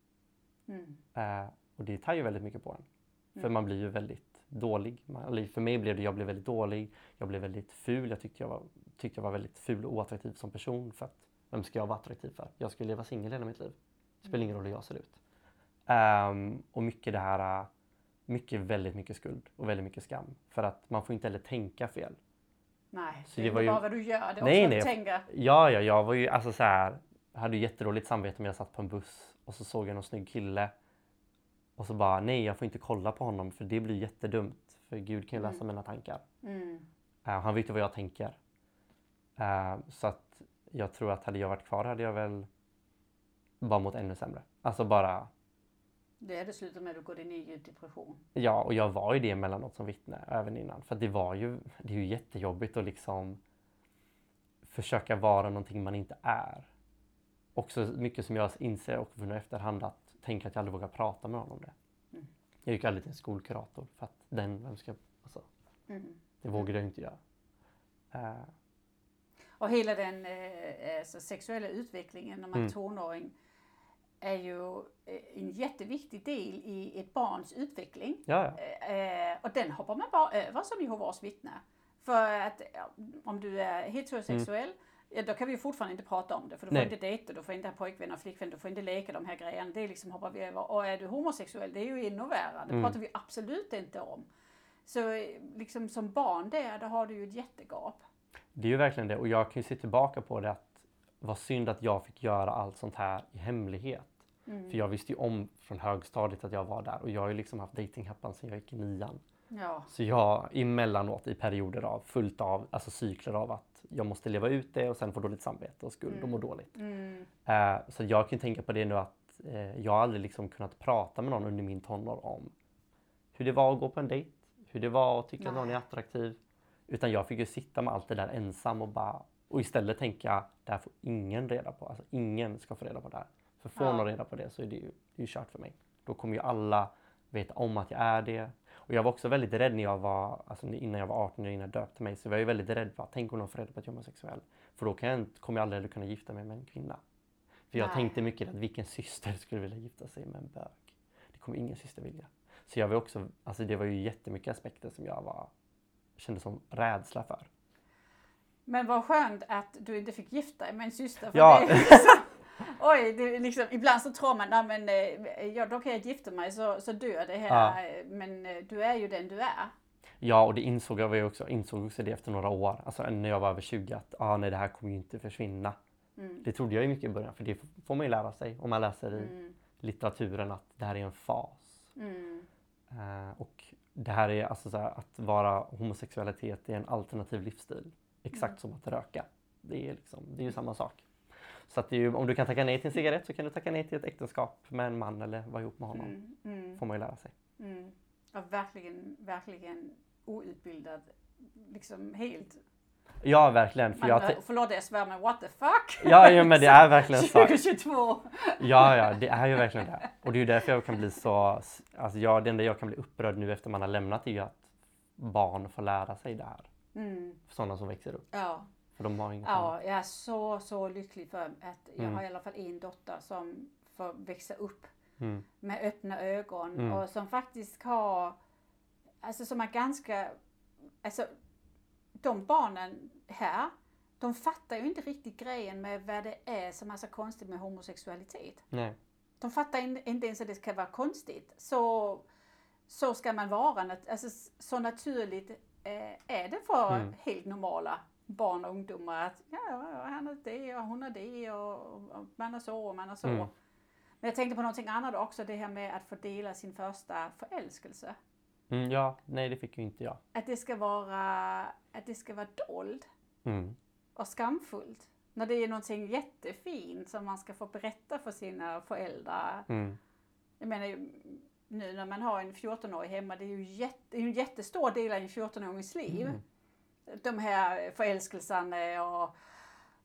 Mm. Eh, och det tar ju väldigt mycket på en. För Mm. man blir ju väldigt dålig. Man, för mig blev det, jag blev väldigt dålig. Jag blev väldigt ful. Jag tyckte jag var, tyckte jag var väldigt ful och oattraktiv som person. För att, vem ska jag vara attraktiv för? Jag ska leva singel hela mitt liv. Det spelar ingen roll hur jag ser ut. Ehm, och mycket det här, mycket, väldigt mycket skuld och väldigt mycket skam. För att man får inte heller tänka fel. Nej, Så det är det inte var ju- bara vad du gör, det är Nej, också nej. att tänka. Ja, ja, jag var ju alltså så här. Hade ju jättedåligt samvete om jag satt på en buss och så såg jag någon snygg kille. Och så bara, nej jag får inte kolla på honom för det blir jättedumt. För Gud kan ju läsa Mm. mina tankar. Mm. Eh, han vet ju vad jag tänker. Eh, så att jag tror att hade jag varit kvar hade jag väl bara mått ännu sämre. Alltså bara, Det hade slutat med att du går in i djup depression. ja och jag var ju det emellanåt som vittne även innan. För det var ju, det är ju jättejobbigt att liksom försöka vara någonting man inte är. Också mycket som jag inser och nu efterhand att tänka att jag aldrig vågar prata med någon om det. Mm. Jag gick aldrig till en skolkurator för att den, vem ska, alltså, Mm. det vågade jag inte göra. Eh, Och hela den eh, alltså, sexuella utvecklingen när man är Mm. tonåring är ju eh, en jätteviktig del i ett barns utveckling. ja, ja. Eh, och den hoppar man bara över som Jehovas vittne. För att om du är heterosexuell, ja, då kan vi ju fortfarande inte prata om det. För du får Mm. Nej. inte dejta, du får inte ha pojkvän och flickvän, du får inte leka de här grejerna. Det liksom hoppar vi över. Och är du homosexuell, det är ju ännu värre. Det Mm. pratar vi absolut inte om. Så eh, liksom som barn där, då har du ju ett jättegap. Det är ju verkligen det och jag kan ju se tillbaka på det att vad synd att jag fick göra allt sånt här i hemlighet. Mm. För jag visste ju om från högstadiet att jag var där och jag har ju liksom haft datinghappan sedan jag gick i nian. Ja. Så jag emellanåt i perioder av fullt av, alltså cykler av att jag måste leva ut det och sen få dåligt samvete och skuld och må dåligt. Mm. Eh, så jag kan ju tänka på det nu att eh, jag har aldrig liksom kunnat prata med någon under min tonår om hur det var att gå på en dejt, hur det var att tycka att någon är Nej. attraktiv. Utan jag fick ju sitta med allt det där ensam och bara och istället tänka det här får ingen reda på. Alltså ingen ska få reda på det här. För får Ja. någon reda på det så är det ju, det är kört för mig. Då kommer ju alla veta om att jag är det. Och jag var också väldigt rädd när jag var, alltså innan jag var 18 och innan jag döpte mig. Så jag var ju väldigt rädd för att tänk om någon får reda på att jag är homosexuell. För då kan jag inte, kommer jag aldrig kunna gifta mig med en kvinna. För jag Nej. tänkte mycket att vilken syster skulle vilja gifta sig med en bög? Det kommer ingen syster vilja. Så jag var också, alltså det var ju jättemycket aspekter som jag var, kände som rädsla för. Men vad skönt att du inte fick gifta dig med en syster. För Ja. det liksom, oj, det liksom, ibland så tror man, nej men eh, ja, då kan jag gifta mig så, så dör det här. Men eh, du är ju den du är. Ja, och det insåg jag ju också, insåg också det efter några år, alltså när jag var över 20, att ah, nej, det här kommer ju inte försvinna. Mm. Det trodde jag ju mycket i början, för det får man ju lära sig om man läser i Mm. litteraturen att det här är en fas. Mm. Eh, och det här är alltså så här, att vara homosexualitet är en alternativ livsstil. Exakt Mm. som att röka. Det är, liksom, det är ju samma sak. Så att ju, om du kan tacka nej till en cigarett så kan du tacka nej till ett äktenskap med en man eller vara ihop med honom. Mm. Mm. Får man ju lära sig. Mm. Ja, verkligen, verkligen outbildad. Liksom helt. Ja, verkligen. För Man, jag te- förlåt jag svär men what the fuck? ja, ja, men det är verkligen så. 2022. Ja, ja, det är ju verkligen det. Och det är ju därför jag kan bli så... Alltså jag, det enda jag kan bli upprörd nu efter man har lämnat är ju att barn får lära sig det här. Mm. Sådana som växer upp. Ja. För de har inget annat. Ja, jag är så, så lycklig för att jag Mm. har i alla fall en dotter som får växa upp Mm. med öppna ögon Mm. och som faktiskt har alltså som är ganska, alltså de barnen här, de fattar ju inte riktigt grejen med vad det är som är så konstigt med homosexualitet. Nej. De fattar in- inte ens att det ska vara konstigt. Så, så ska man vara, alltså så naturligt eh, är det för Mm. helt normala barn och ungdomar att ja, ja, han är det och hon är det och, man är så och man är så. Mm. Men jag tänkte på någonting annat också, det här med att fördela sin första förälskelse. Mm, ja, nej det fick ju inte jag. Att det ska vara, att det ska vara dold Mm. och skamfullt. När det är någonting jättefint som man ska få berätta för sina föräldrar. Mm. Jag menar nu när man har en 14-årig hemma, det är ju jätte, en jättestor del av en 14-årings liv. Mm. De här förälskelserna och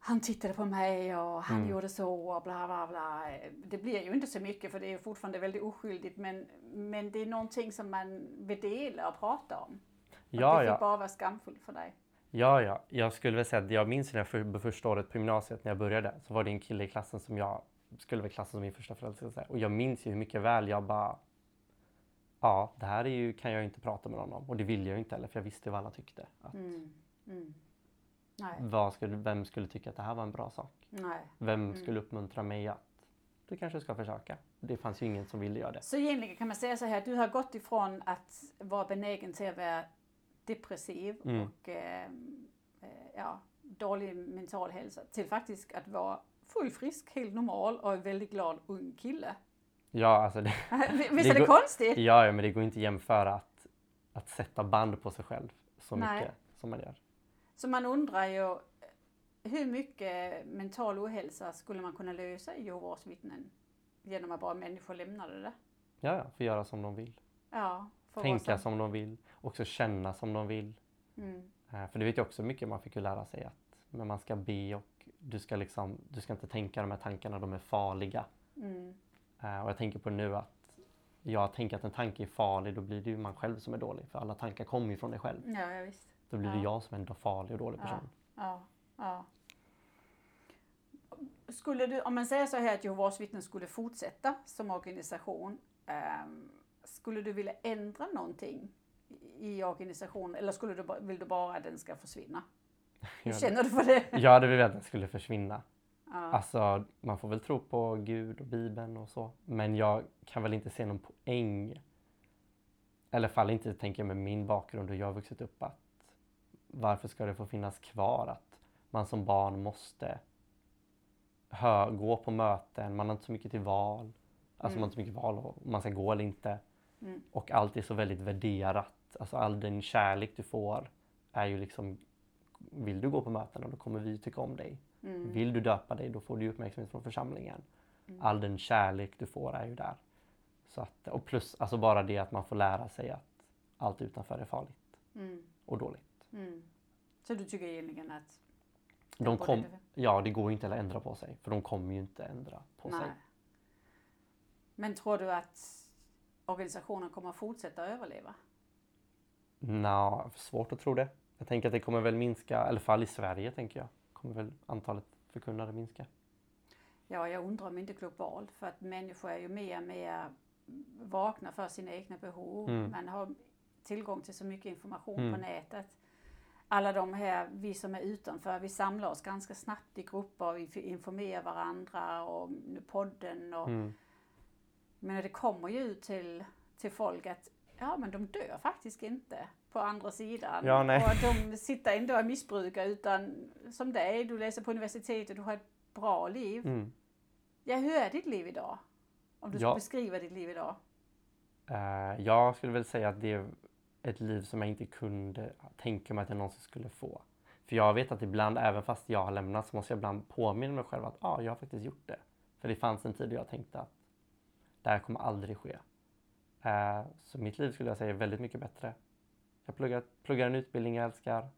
han tittade på mig och han Mm. gjorde så och bla bla bla. Det blir ju inte så mycket för det är fortfarande väldigt oskyldigt men, men det är någonting som man vill dela och prata om. Och Ja, det fick ja. bara vara skamfullt för dig. Ja, ja. Jag skulle väl säga att jag minns jag för, första året på gymnasiet när jag började så var det en kille i klassen som jag skulle väl klassa som min första förälskelse. Och jag minns ju hur mycket väl jag bara Ja, det här är ju, kan jag ju inte prata med någon om och det ville jag ju inte heller för jag visste vad alla tyckte. Att Mm. Mm. Vad skulle, vem skulle tycka att det här var en bra sak? nej. Vem Mm. skulle uppmuntra mig att du kanske ska försöka? Det fanns ju ingen som ville göra det. Så egentligen kan man säga så här, du har gått ifrån att vara benägen till att vara depressiv Mm. och eh, eh, ja, dålig mental hälsa till faktiskt att vara full frisk, helt normal och en väldigt glad ung kille. Ja, alltså det, Visst är det går- konstigt? ja, ja, men det går inte att jämföra att, att sätta band på sig själv så Nej. mycket som man gör. Så man undrar ju hur mycket mental ohälsa skulle man kunna lösa i Jehovas vittnen genom att bara människor lämnade det? Ja, ja, få göra som de vill. Ja, för Tänka vad som de vill. Också känna som de vill. Mm, Eh, För det vet jag också mycket man fick ju lära sig att men man ska be och du ska liksom, du ska inte tänka de här tankarna, de är farliga. mm, Eh, Och jag tänker på nu att jag tänker att en tanke är farlig, då blir det ju man själv som är dålig. För alla tankar kommer ju från dig själv. ja, ja visst. Då blir det Ja. jag som är en farlig och dålig person. Ja, ja. Skulle du, om man säger så här att Jehovas vittnen skulle fortsätta som organisation, ehm, skulle du vilja ändra någonting i- organisationen eller skulle du, vill du bara att den ska försvinna? Hur känner du för det? Jag hade velat att den skulle försvinna. Ja. Alltså, man får väl tro på Gud och Bibeln och så. Men jag kan väl inte se någon poäng. Eller i alla fall inte tänker med min bakgrund och jag har vuxit upp att varför ska det få finnas kvar att man som barn måste hö, gå på möten, man har inte så mycket till val. Alltså man har inte så mycket val om man ska gå eller inte. Mm. Och allt är så väldigt värderat. Alltså all den kärlek du får är ju liksom vill du gå på mötena då kommer vi tycka om dig. Mm. Vill du döpa dig då får du uppmärksamhet från församlingen. Mm. All den kärlek du får är ju där. Så att, och plus alltså bara det att man får lära sig att allt utanför är farligt Mm. och dåligt. Mm. Så du tycker egentligen att... De kom, ja, det går ju inte att ändra på sig för de kommer ju inte ändra på sig. Nej. Men tror du att organisationen kommer att fortsätta överleva? Nå, svårt att tro det. Jag tänker att det kommer väl minska, i alla fall i Sverige tänker jag, kommer väl antalet förkunnare minska. Ja, jag undrar om inte globalt för att människor är ju mer och mer vakna för sina egna behov. Mm. Man har tillgång till så mycket information på Mm. nätet. Alla de här, vi som är utanför, vi samlar oss ganska snabbt i grupper, vi informerar varandra och podden och Mm. men det kommer ju till, till folk att ja men de dör faktiskt inte på andra sidan. Ja, nej. Och de sitter ändå och missbrukar utan som dig, du läser på universitetet, du har ett bra liv. Mm. Ja, hur är ditt liv idag? Om du Ja. ska beskriva ditt liv idag. Eh, jag skulle väl säga att det är ett liv som jag inte kunde tänka mig att jag någonsin skulle få. För jag vet att ibland, även fast jag har lämnat, så måste jag ibland påminna mig själv att ja, ah, jag har faktiskt gjort det. För det fanns en tid då jag tänkte att det här kommer aldrig ske. Eh, så mitt liv skulle jag säga är väldigt mycket bättre. Jag pluggar, pluggar en utbildning jag älskar.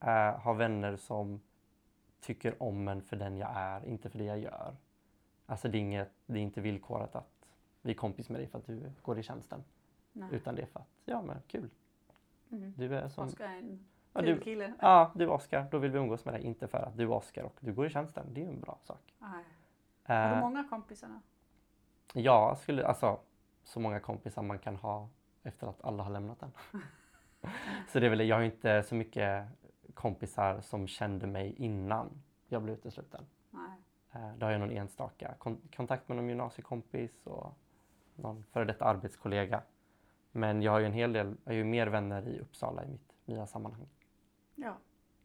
Eh, har vänner som tycker om en för den jag är, inte för det jag gör. Alltså det är, inget, det är inte villkorat att vi är kompis med dig för att du går i tjänsten. Nej. Utan det är för att, ja men kul. Mm. Du är som, Oskar är en Ja, kul du- kille. ja du är Oskar, då vill vi umgås med dig. Inte för att du är Oskar och du går i tjänsten. Det är ju en bra sak. Nej. Har du Eh, många kompisar ja, skulle, alltså så många kompisar man kan ha efter att alla har lämnat den. så det är väl, jag har inte så mycket kompisar som kände mig innan jag blev utesluten. Nej. Eh, Då har jag någon enstaka kon- kontakt med någon gymnasiekompis och någon före detta arbetskollega. Men jag har ju en hel del, jag har ju mer vänner i Uppsala i mitt nya sammanhang. Ja.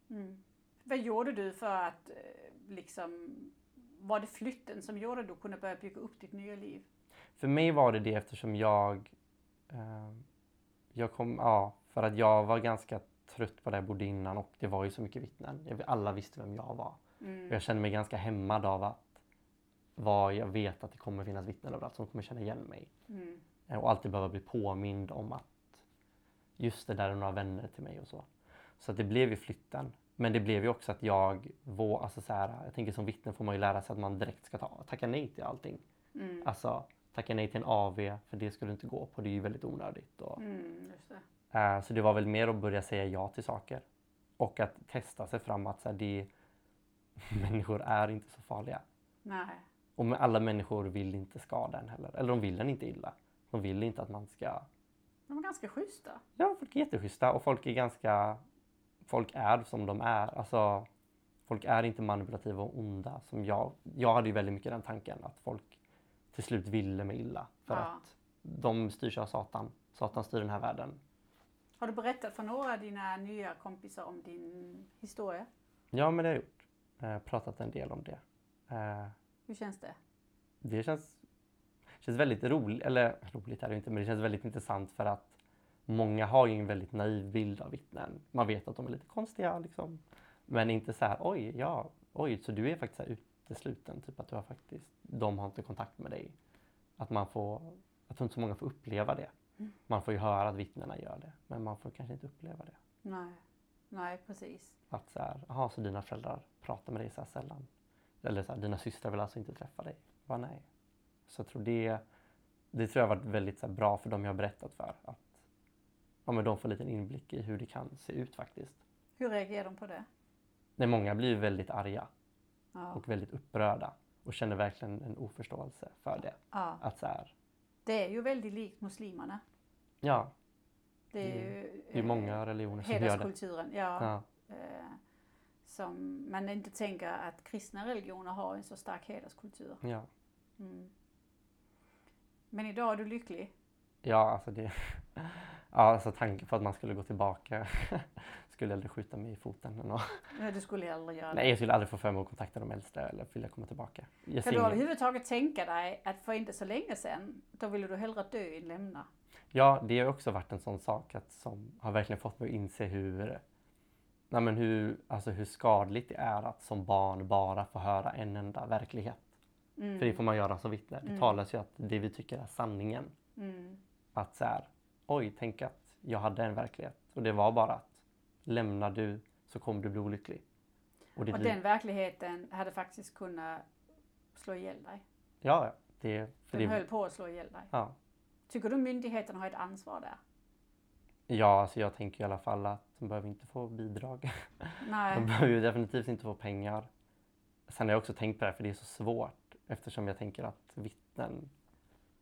Mm. Vad gjorde du för att eh, liksom, var det flytten som gjorde att du kunde börja bygga upp ditt nya liv? För mig var det det eftersom jag, eh, jag kom, ja, för att jag var ganska trött på där jag bodde innan och det var ju så mycket vittnen. Alla visste vem jag var. Mm. Jag kände mig ganska hämmad av att vad jag vet att det kommer finnas vittnen överallt som kommer känna igen mig. Mm. Och alltid behöva bli påmind om att just det där är några vänner till mig och så. Så att det blev ju flytten. Men det blev ju också att jag, vå, alltså så här, jag tänker som vittne får man ju lära sig att man direkt ska ta, tacka nej till allting. Mm. Alltså tacka nej till en AV för det skulle inte gå på, det är ju väldigt onödigt. Och, Mm, det. eh, så det var väl mer att börja säga ja till saker. Och att testa sig fram att så här, det, människor är inte så farliga. Nej. Och alla människor vill inte skada en heller. Eller de vill en inte illa. De vill inte att man ska... De är ganska schyssta. Ja, folk är jätteschyssta och folk är ganska... Folk är som de är. Alltså, folk är inte manipulativa och onda som jag. Jag hade ju väldigt mycket den tanken att folk till slut ville mig illa. För Ja. att de styrs av Satan. Satan styr den här världen. Har du berättat för några av dina nya kompisar om din historia? Ja, men det har jag gjort. Eh, pratat en del om det. Eh, Hur känns det? det känns, känns väldigt roligt, eller roligt är det inte, men det känns väldigt intressant för att många har ju en väldigt naiv bild av vittnen. Man vet att de är lite konstiga liksom. Men inte så här, oj, ja, oj, så du är faktiskt här utesluten, typ att du har faktiskt, de har inte kontakt med dig. Att man får, jag tror inte så många får uppleva det. Mm. Man får ju höra att vittnena gör det, men man får kanske inte uppleva det. Nej. Nej, precis. Att så här, jaha, så dina föräldrar pratar med dig så här sällan. Eller så här, dina systrar vill alltså inte träffa dig. Va, nej. Så jag tror det, det tror jag har varit väldigt här, bra för dem jag har berättat för. Att ja, men de får en liten inblick i hur det kan se ut faktiskt. Hur reagerar de på det? Nej, många blir väldigt arga Ja. och väldigt upprörda och känner verkligen en oförståelse för det. ja. Att så här, Det är ju väldigt likt muslimerna. ja, Det är ju det är många religioner som gör det. hederskulturen. Ja. Ja, Eh, som man inte tänker att kristna religioner har en så stark hederskultur. ja. Mm. Men idag är du lycklig. Ja, alltså det... Ja, alltså tanken på att man skulle gå tillbaka skulle aldrig skjuta mig i foten. att- Nej, du skulle aldrig göra Nej, det. jag skulle aldrig få för mig att kontakta de äldsta eller vilja komma tillbaka. Jag Kan du överhuvudtaget tänka dig att för inte så länge sedan, då ville du hellre dö än lämna? Ja, det har också varit en sån sak att, som har verkligen fått mig att inse hur, nej men hur, alltså hur skadligt det är att som barn bara få höra en enda verklighet. Mm. För det får man göra som vittne. Det Mm. talas ju att det vi tycker är sanningen. Mm. Att så här, oj, tänk att jag hade en verklighet. Och det var bara att lämnar du så kommer du bli olycklig. Och Och den verkligheten hade faktiskt kunnat slå ihjäl dig. Ja. Det, för Den det, höll på att slå ihjäl dig. ja. Tycker du myndigheterna har ett ansvar där? ja, alltså jag tänker i alla fall att de behöver inte få bidrag. De Nej. behöver ju definitivt inte få pengar. Sen har jag också tänkt på det här, för det är så svårt eftersom jag tänker att vittnen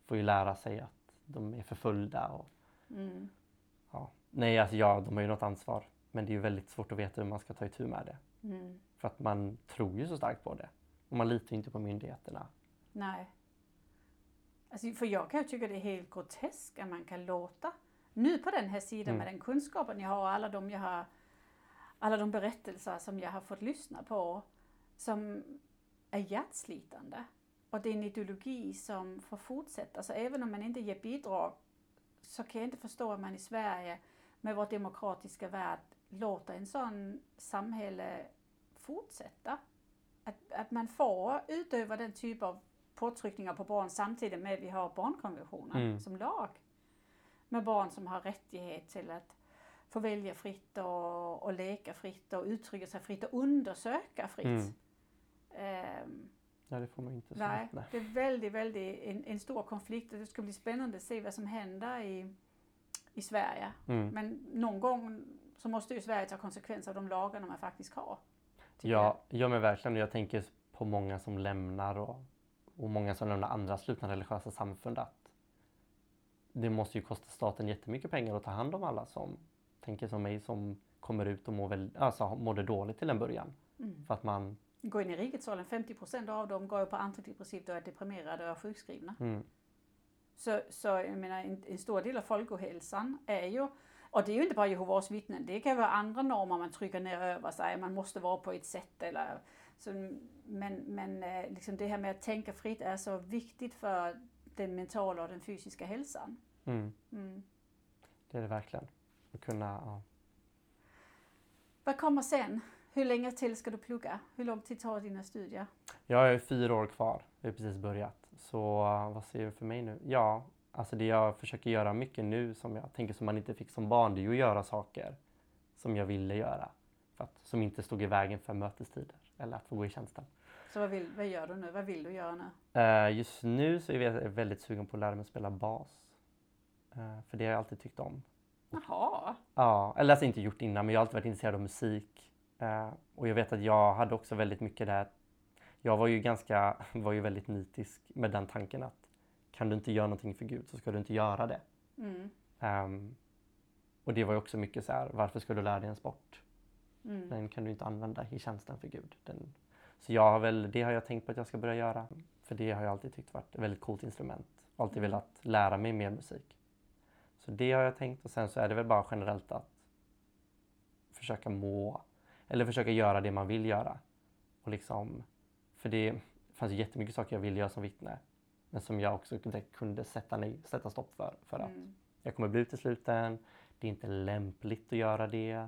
får ju lära sig att de är förföljda. Och, Mm. ja. Nej, alltså ja, de har ju något ansvar. Men det är ju väldigt svårt att veta hur man ska ta itu med det. Mm. För att man tror ju så starkt på det. Och man litar ju inte på myndigheterna. Nej. Alltså, för jag kan ju tycka det är helt groteskt att man kan låta, nu på den här sidan Mm. med den kunskapen jag har och alla de jag har, alla de berättelser som jag har fått lyssna på, som är hjärtslitande. Och det är en ideologi som får fortsätta. Så även om man inte ger bidrag så kan jag inte förstå att man i Sverige med vår demokratiska värld låter en sån samhälle fortsätta. Att, att man får utöva den typ av påtryckningar på barn samtidigt med att vi har barnkonventionen Mm. som lag. Med barn som har rättighet till att få välja fritt och, och leka fritt och uttrycka sig fritt och undersöka fritt. Mm. Ehm, Ja, det får man inte. Så. nej, Nej. det är väldigt, väldigt en, en stor konflikt och det ska bli spännande att se vad som händer i, i Sverige. Mm. Men någon gång så måste ju Sverige ta konsekvenser av de lagarna man faktiskt har. Ja, ja, men verkligen. Jag tänker på många som lämnar och, och många som lämnar andra slutna religiösa samfund. Att det måste ju kosta staten jättemycket pengar att ta hand om alla som tänker som mig som kommer ut och mår väl, alltså, mådde dåligt till en början. Mm. För att man, Går in i rikets ålder, 50 procent av dem går på antidepressivt och är deprimerade och är sjukskrivna. mm, Så, så jag menar, en, en stor del av folkhälsan är ju, och det är ju inte bara Jehovas vittnen, det kan vara andra normer man trycker ner över sig, man måste vara på ett sätt eller så, men, men eh, liksom det här med att tänka fritt är så viktigt för den mentala och den fysiska hälsan. mm, Mm. det är det verkligen. Att kunna, ja. Vad kommer sen? Hur länge till ska du plugga? Hur lång tid tar dina studier? Jag har fyra år kvar, jag har precis börjat. Så uh, vad ser du för mig nu? Ja, alltså det jag försöker göra mycket nu som jag tänker som man inte fick som barn, det är ju att göra saker som jag ville göra. För att, som inte stod i vägen för mötestider eller att få gå i tjänsten. Så vad, vill, vad gör du nu? Vad vill du göra nu? Uh, just nu så är jag väldigt sugen på att lära mig att spela bas. Uh, för det har jag alltid tyckt om. Jaha. Ja, eller alltså inte gjort innan, men jag har alltid varit intresserad av musik. Eh, och jag vet att jag hade också väldigt mycket där. Jag var ju ganska, var ju väldigt nitisk med den tanken att kan du inte göra någonting för Gud så ska du inte göra det. Mm. Ehm, och det var ju också mycket så här, varför ska du lära dig en sport? Mm. Den kan du inte använda i tjänsten för Gud. Den, så jag har väl, det har jag tänkt på att jag ska börja göra. För det har jag alltid tyckt varit ett väldigt coolt instrument. Alltid Mm. velat lära mig mer musik. Så det har jag tänkt och sen så är det väl bara generellt att försöka må, eller försöka göra det man vill göra. Och liksom, för det fanns ju jättemycket saker jag ville göra som vittne. Men som jag också kunde, kunde sätta, nej, sätta stopp för. För att Mm. jag kommer bli utesluten, det är inte lämpligt att göra det.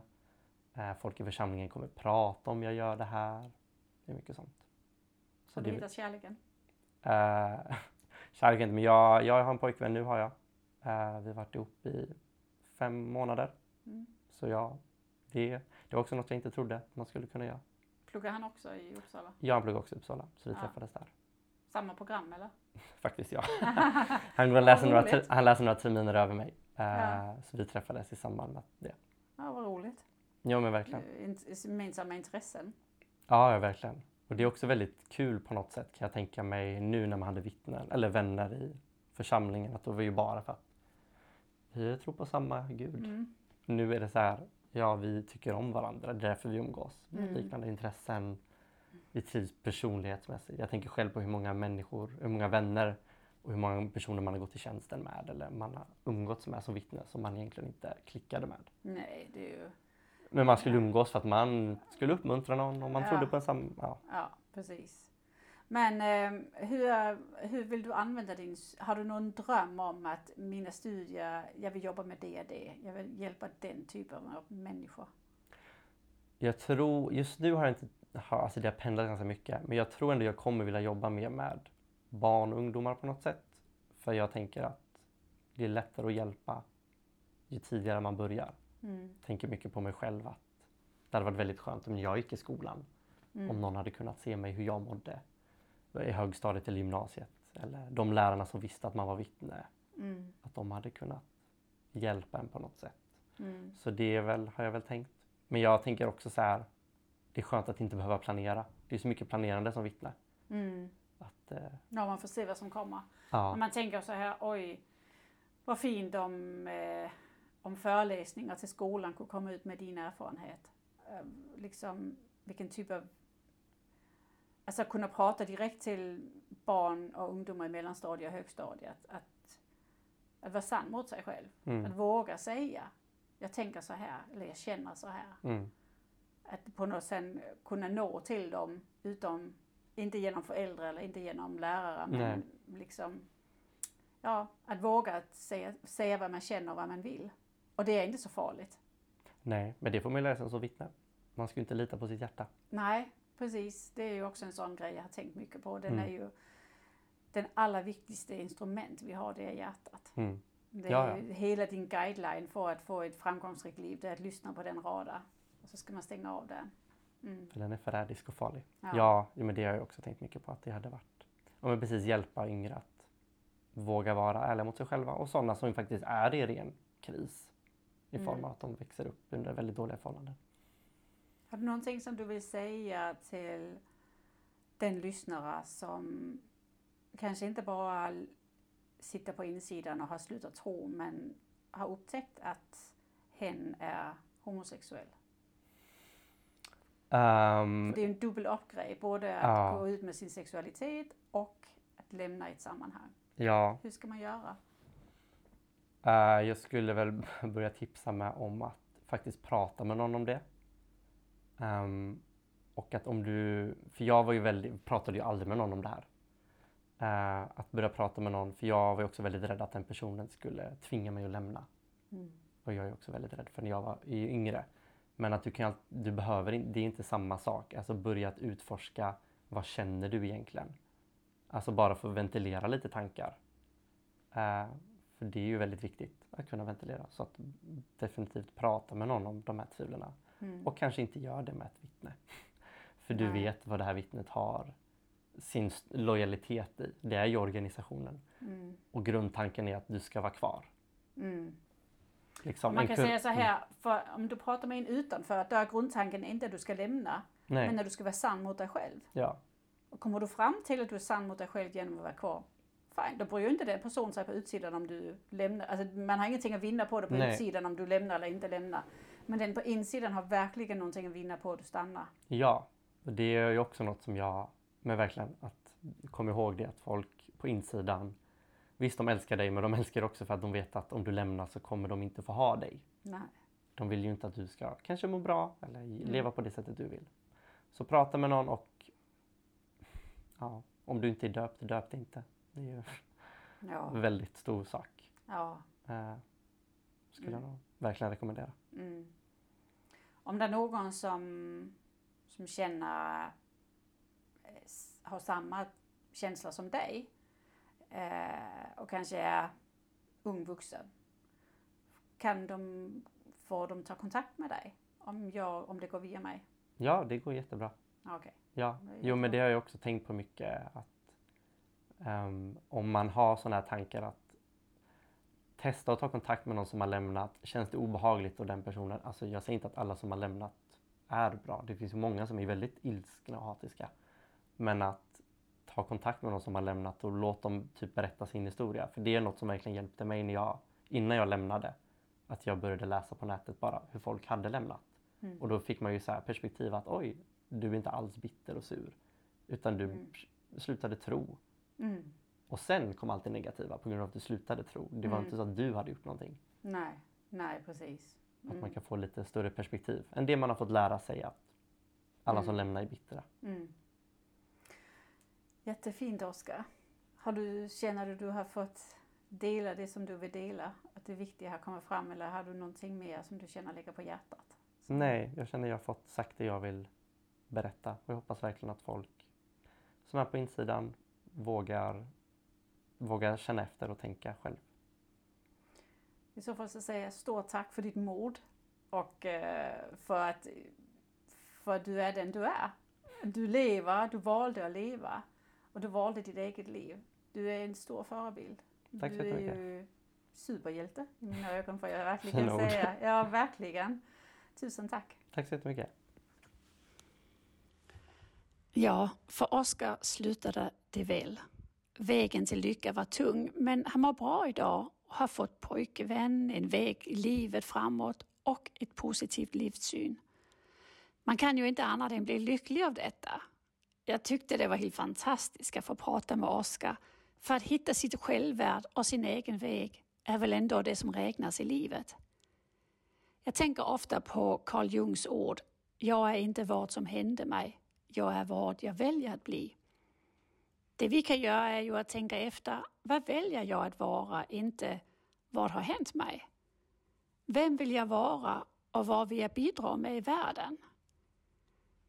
Eh, folk i församlingen kommer prata om jag gör det här. Det är mycket sånt. Så Har du det, hittat kärleken? eh, kärlek inte, men jag, jag har en pojkvän nu har jag. Eh, vi har varit ihop i fem månader. Mm. Så ja, det, det var också något jag inte trodde att man skulle kunna göra. Pluggar han också i Uppsala? Jag pluggade också i Uppsala, så vi Ja. träffades där. Samma program eller? Faktiskt ja. Han, läser några, roligt. han läser några terminer över mig. Eh, Ja. Så vi träffades i samband med det. Ja, vad roligt. Ja men verkligen. Eh, Gemensamma intressen. Ja, ja, verkligen. Och det är också väldigt kul på något sätt kan jag tänka mig nu när man hade vittnen eller vänner i församlingen. Att det var ju bara för att vi tror på samma Gud. Mm. Nu är det så här, ja vi tycker om varandra, det är därför vi umgås. Vi har Mm. liknande intressen. Vi trivs personlighetsmässigt. Jag tänker själv på hur många människor, hur många vänner och hur många personer man har gått i tjänsten med eller man har umgåtts med som vittne som man egentligen inte klickade med. Nej, det är ju... Men man skulle umgås för att man skulle uppmuntra någon och man Ja. trodde på en sam... Ja. Ja, precis. Men eh, hur, hur vill du använda din... Har du någon dröm om att mina studier, jag vill jobba med det och det. Jag vill hjälpa den typen av människor. Jag tror, just nu har jag inte, har, alltså det har pendlat ganska mycket, men jag tror ändå jag kommer vilja jobba mer med barn och ungdomar på något sätt. För jag tänker att det är lättare att hjälpa ju tidigare man börjar. Mm. Tänker mycket på mig själv att det hade varit väldigt skönt om jag gick i skolan. Mm. Om någon hade kunnat se mig hur jag mådde i högstadiet eller gymnasiet. Eller de lärarna som visste att man var vittne. Mm. Att de hade kunnat hjälpa en på något sätt. Mm. Så det är väl, har jag väl tänkt. Men jag tänker också så här, det är skönt att inte behöva planera. Det är så mycket planerande som vittne. Mm. Att, eh, Ja, man får se vad som kommer. ja, Om man tänker så här, oj, vad fint om, eh, om föreläsningar till skolan kunde komma ut med din erfarenhet. Eh, liksom vilken typ av... Alltså kunna prata direkt till barn och ungdomar i mellanstadiet och högstadiet. Att, att vara sann mot sig själv. Att mm, våga säga, jag tänker så här, eller jag känner så här. mm, Att på något sätt kunna nå till dem utom, inte genom föräldrar eller inte genom lärare, men Nej. liksom, ja, att våga att säga, säga vad man känner och vad man vill. Och det är inte så farligt. nej, men det får man ju sig som vittne. Man ska ju inte lita på sitt hjärta. Nej, precis. Det är ju också en sån grej jag har tänkt mycket på. Den Mm. är ju den allra viktigaste instrument vi har, det är hjärtat. Mm, Det är ju hela din guideline för att få ett framgångsrikt liv, det är att lyssna på den radar. Och så ska man stänga av den. Mm. för den är förrädisk och farlig. Ja. Ja, men det har jag också tänkt mycket på att det hade varit. Men precis hjälpa yngre att våga vara ärliga mot sig själva och sådana som faktiskt är i ren kris. I form Mm. av att de växer upp under väldigt dåliga förhållanden. Har du någonting som du vill säga till den lyssnare som kanske inte bara sitter på insidan och har slutat tro men har upptäckt att hen är homosexuell? Ehm, Det är en dubbel uppgrej, både att Ja. gå ut med sin sexualitet och att lämna ett sammanhang. ja, Hur ska man göra? eh, jag skulle väl börja tipsa med om att faktiskt prata med någon om det. Ehm, och att om du, för jag var ju väldigt, pratade ju aldrig med någon om det här. Eh, att börja prata med någon, för jag var ju också väldigt rädd att den personen skulle tvinga mig att lämna. Mm. Och jag är också väldigt rädd för när jag var yngre. Men att du kan, du behöver inte, det är inte samma sak. Alltså börja att utforska, vad känner du egentligen? Alltså bara för att ventilera lite tankar. Eh, för det är ju väldigt viktigt att kunna ventilera. Så att definitivt prata med någon om de här tvivlen. Mm. Och kanske inte gör det med ett vittne. För du Nej. vet vad det här vittnet har sin lojalitet i. Det är ju organisationen. Mm. Och grundtanken är att du ska vara kvar. Mm. Liksom, man kan säga så här, för om du pratar med en utanför, då är grundtanken inte att du ska lämna, Nej, men att du ska vara sann mot dig själv. ja. Och kommer du fram till att du är sann mot dig själv genom att vara kvar, fine, då bryr ju inte den personen sig på utsidan om du lämnar. Alltså man har ingenting att vinna på det på Nej. utsidan om du lämnar eller inte lämnar. Men den på insidan har verkligen någonting att vinna på att du stannar. Ja, och det är ju också något som jag, men verkligen att kom ihåg det att folk på insidan, visst de älskar dig men de älskar dig också för att de vet att om du lämnar så kommer de inte få ha dig. Nej. De vill ju inte att du ska kanske må bra eller leva på det sättet du vill. Så prata med någon och ja, om du inte är döpt, döp dig inte. Det är ju Ja. en väldigt stor sak. ja. Eh, skulle jag nog verkligen rekommendera. Mm. Om det är någon som, som känner, eh, har samma känsla som dig eh, och kanske är ung vuxen. Kan de, får de ta kontakt med dig om, jag, om det går via mig? Ja, det går jättebra. Okej. Ja, Det är jo men det har jag också tänkt på mycket att ehm, om man har sådana här tankar att testa att ta kontakt med någon som har lämnat. Känns det obehagligt och den personen, alltså jag säger inte att alla som har lämnat är bra. Det finns många som är väldigt ilskna och hatiska. Men att ta kontakt med någon som har lämnat och låt dem typ berätta sin historia. För det är något som verkligen hjälpte mig när jag, innan jag lämnade. Att jag började läsa på nätet bara hur folk hade lämnat. Mm. Och då fick man ju så här perspektiv att oj, du är inte alls bitter och sur. Utan du Mm. slutade tro. Mm. Och sen kom allt det negativa på grund av att du slutade tro. Det var Mm. inte så att du hade gjort någonting. Nej, nej precis. Att Mm. man kan få lite större perspektiv än det man har fått lära sig att alla som Mm. lämnar är bittra. Mm. Jättefint Oskar. Känner du att du har fått dela det som du vill dela? Att det viktiga har kommit fram eller har du någonting mer som du känner ligger på hjärtat? Nej, jag känner att jag har fått sagt det jag vill berätta. Och jag hoppas verkligen att folk som är på insidan vågar, vågar känna efter och tänka själv. I så fall så säger jag stort tack för ditt mod och eh, för att för att du är den du är. Du lever, du valde att leva och du valde ditt eget liv. Du är en stor förebild. Tack så du är ju superhjälte i mina ögon får jag verkligen ord. säga. Ja, verkligen. Tusen tack. Tack så jättemycket. Ja, för Oskar slutade det väl. Vägen till lycka var tung, men han mår bra idag och har fått pojkvän, en väg i livet framåt och ett positivt livssyn. Man kan ju inte annat än bli lycklig av detta. Jag tyckte det var helt fantastiskt att få prata med Oskar, för att hitta sitt självvärd och sin egen väg är väl ändå det som räknas i livet. Jag tänker ofta på Carl Jungs ord, jag är inte vad som hände mig, jag är vad jag väljer att bli. Det vi kan göra är ju att tänka efter, vad väljer jag att vara, inte vad har hänt mig? Vem vill jag vara och vad vill jag bidra med i världen?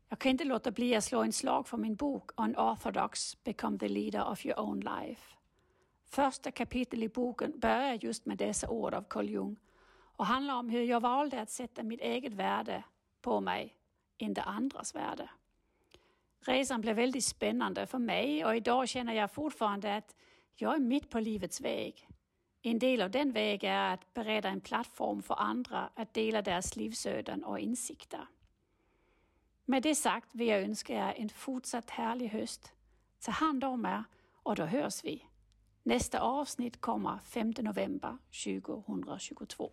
Jag kan inte låta bli att slå en slag för min bok Unorthodox Become the leader of your own life. Första kapitlet i boken börjar just med dessa ord av Carl Jung och handlar om hur jag valde att sätta mitt eget värde på mig, inte andras värde. Resan blev väldigt spännande för mig och idag känner jag fortfarande att jag är mitt på livets väg. En del av den vägen är att bereda en plattform för andra att dela deras livsöden och insikter. Med det sagt vill jag önska er en fortsatt härlig höst. Ta hand om er och då hörs vi. Nästa avsnitt kommer 5 november 2022.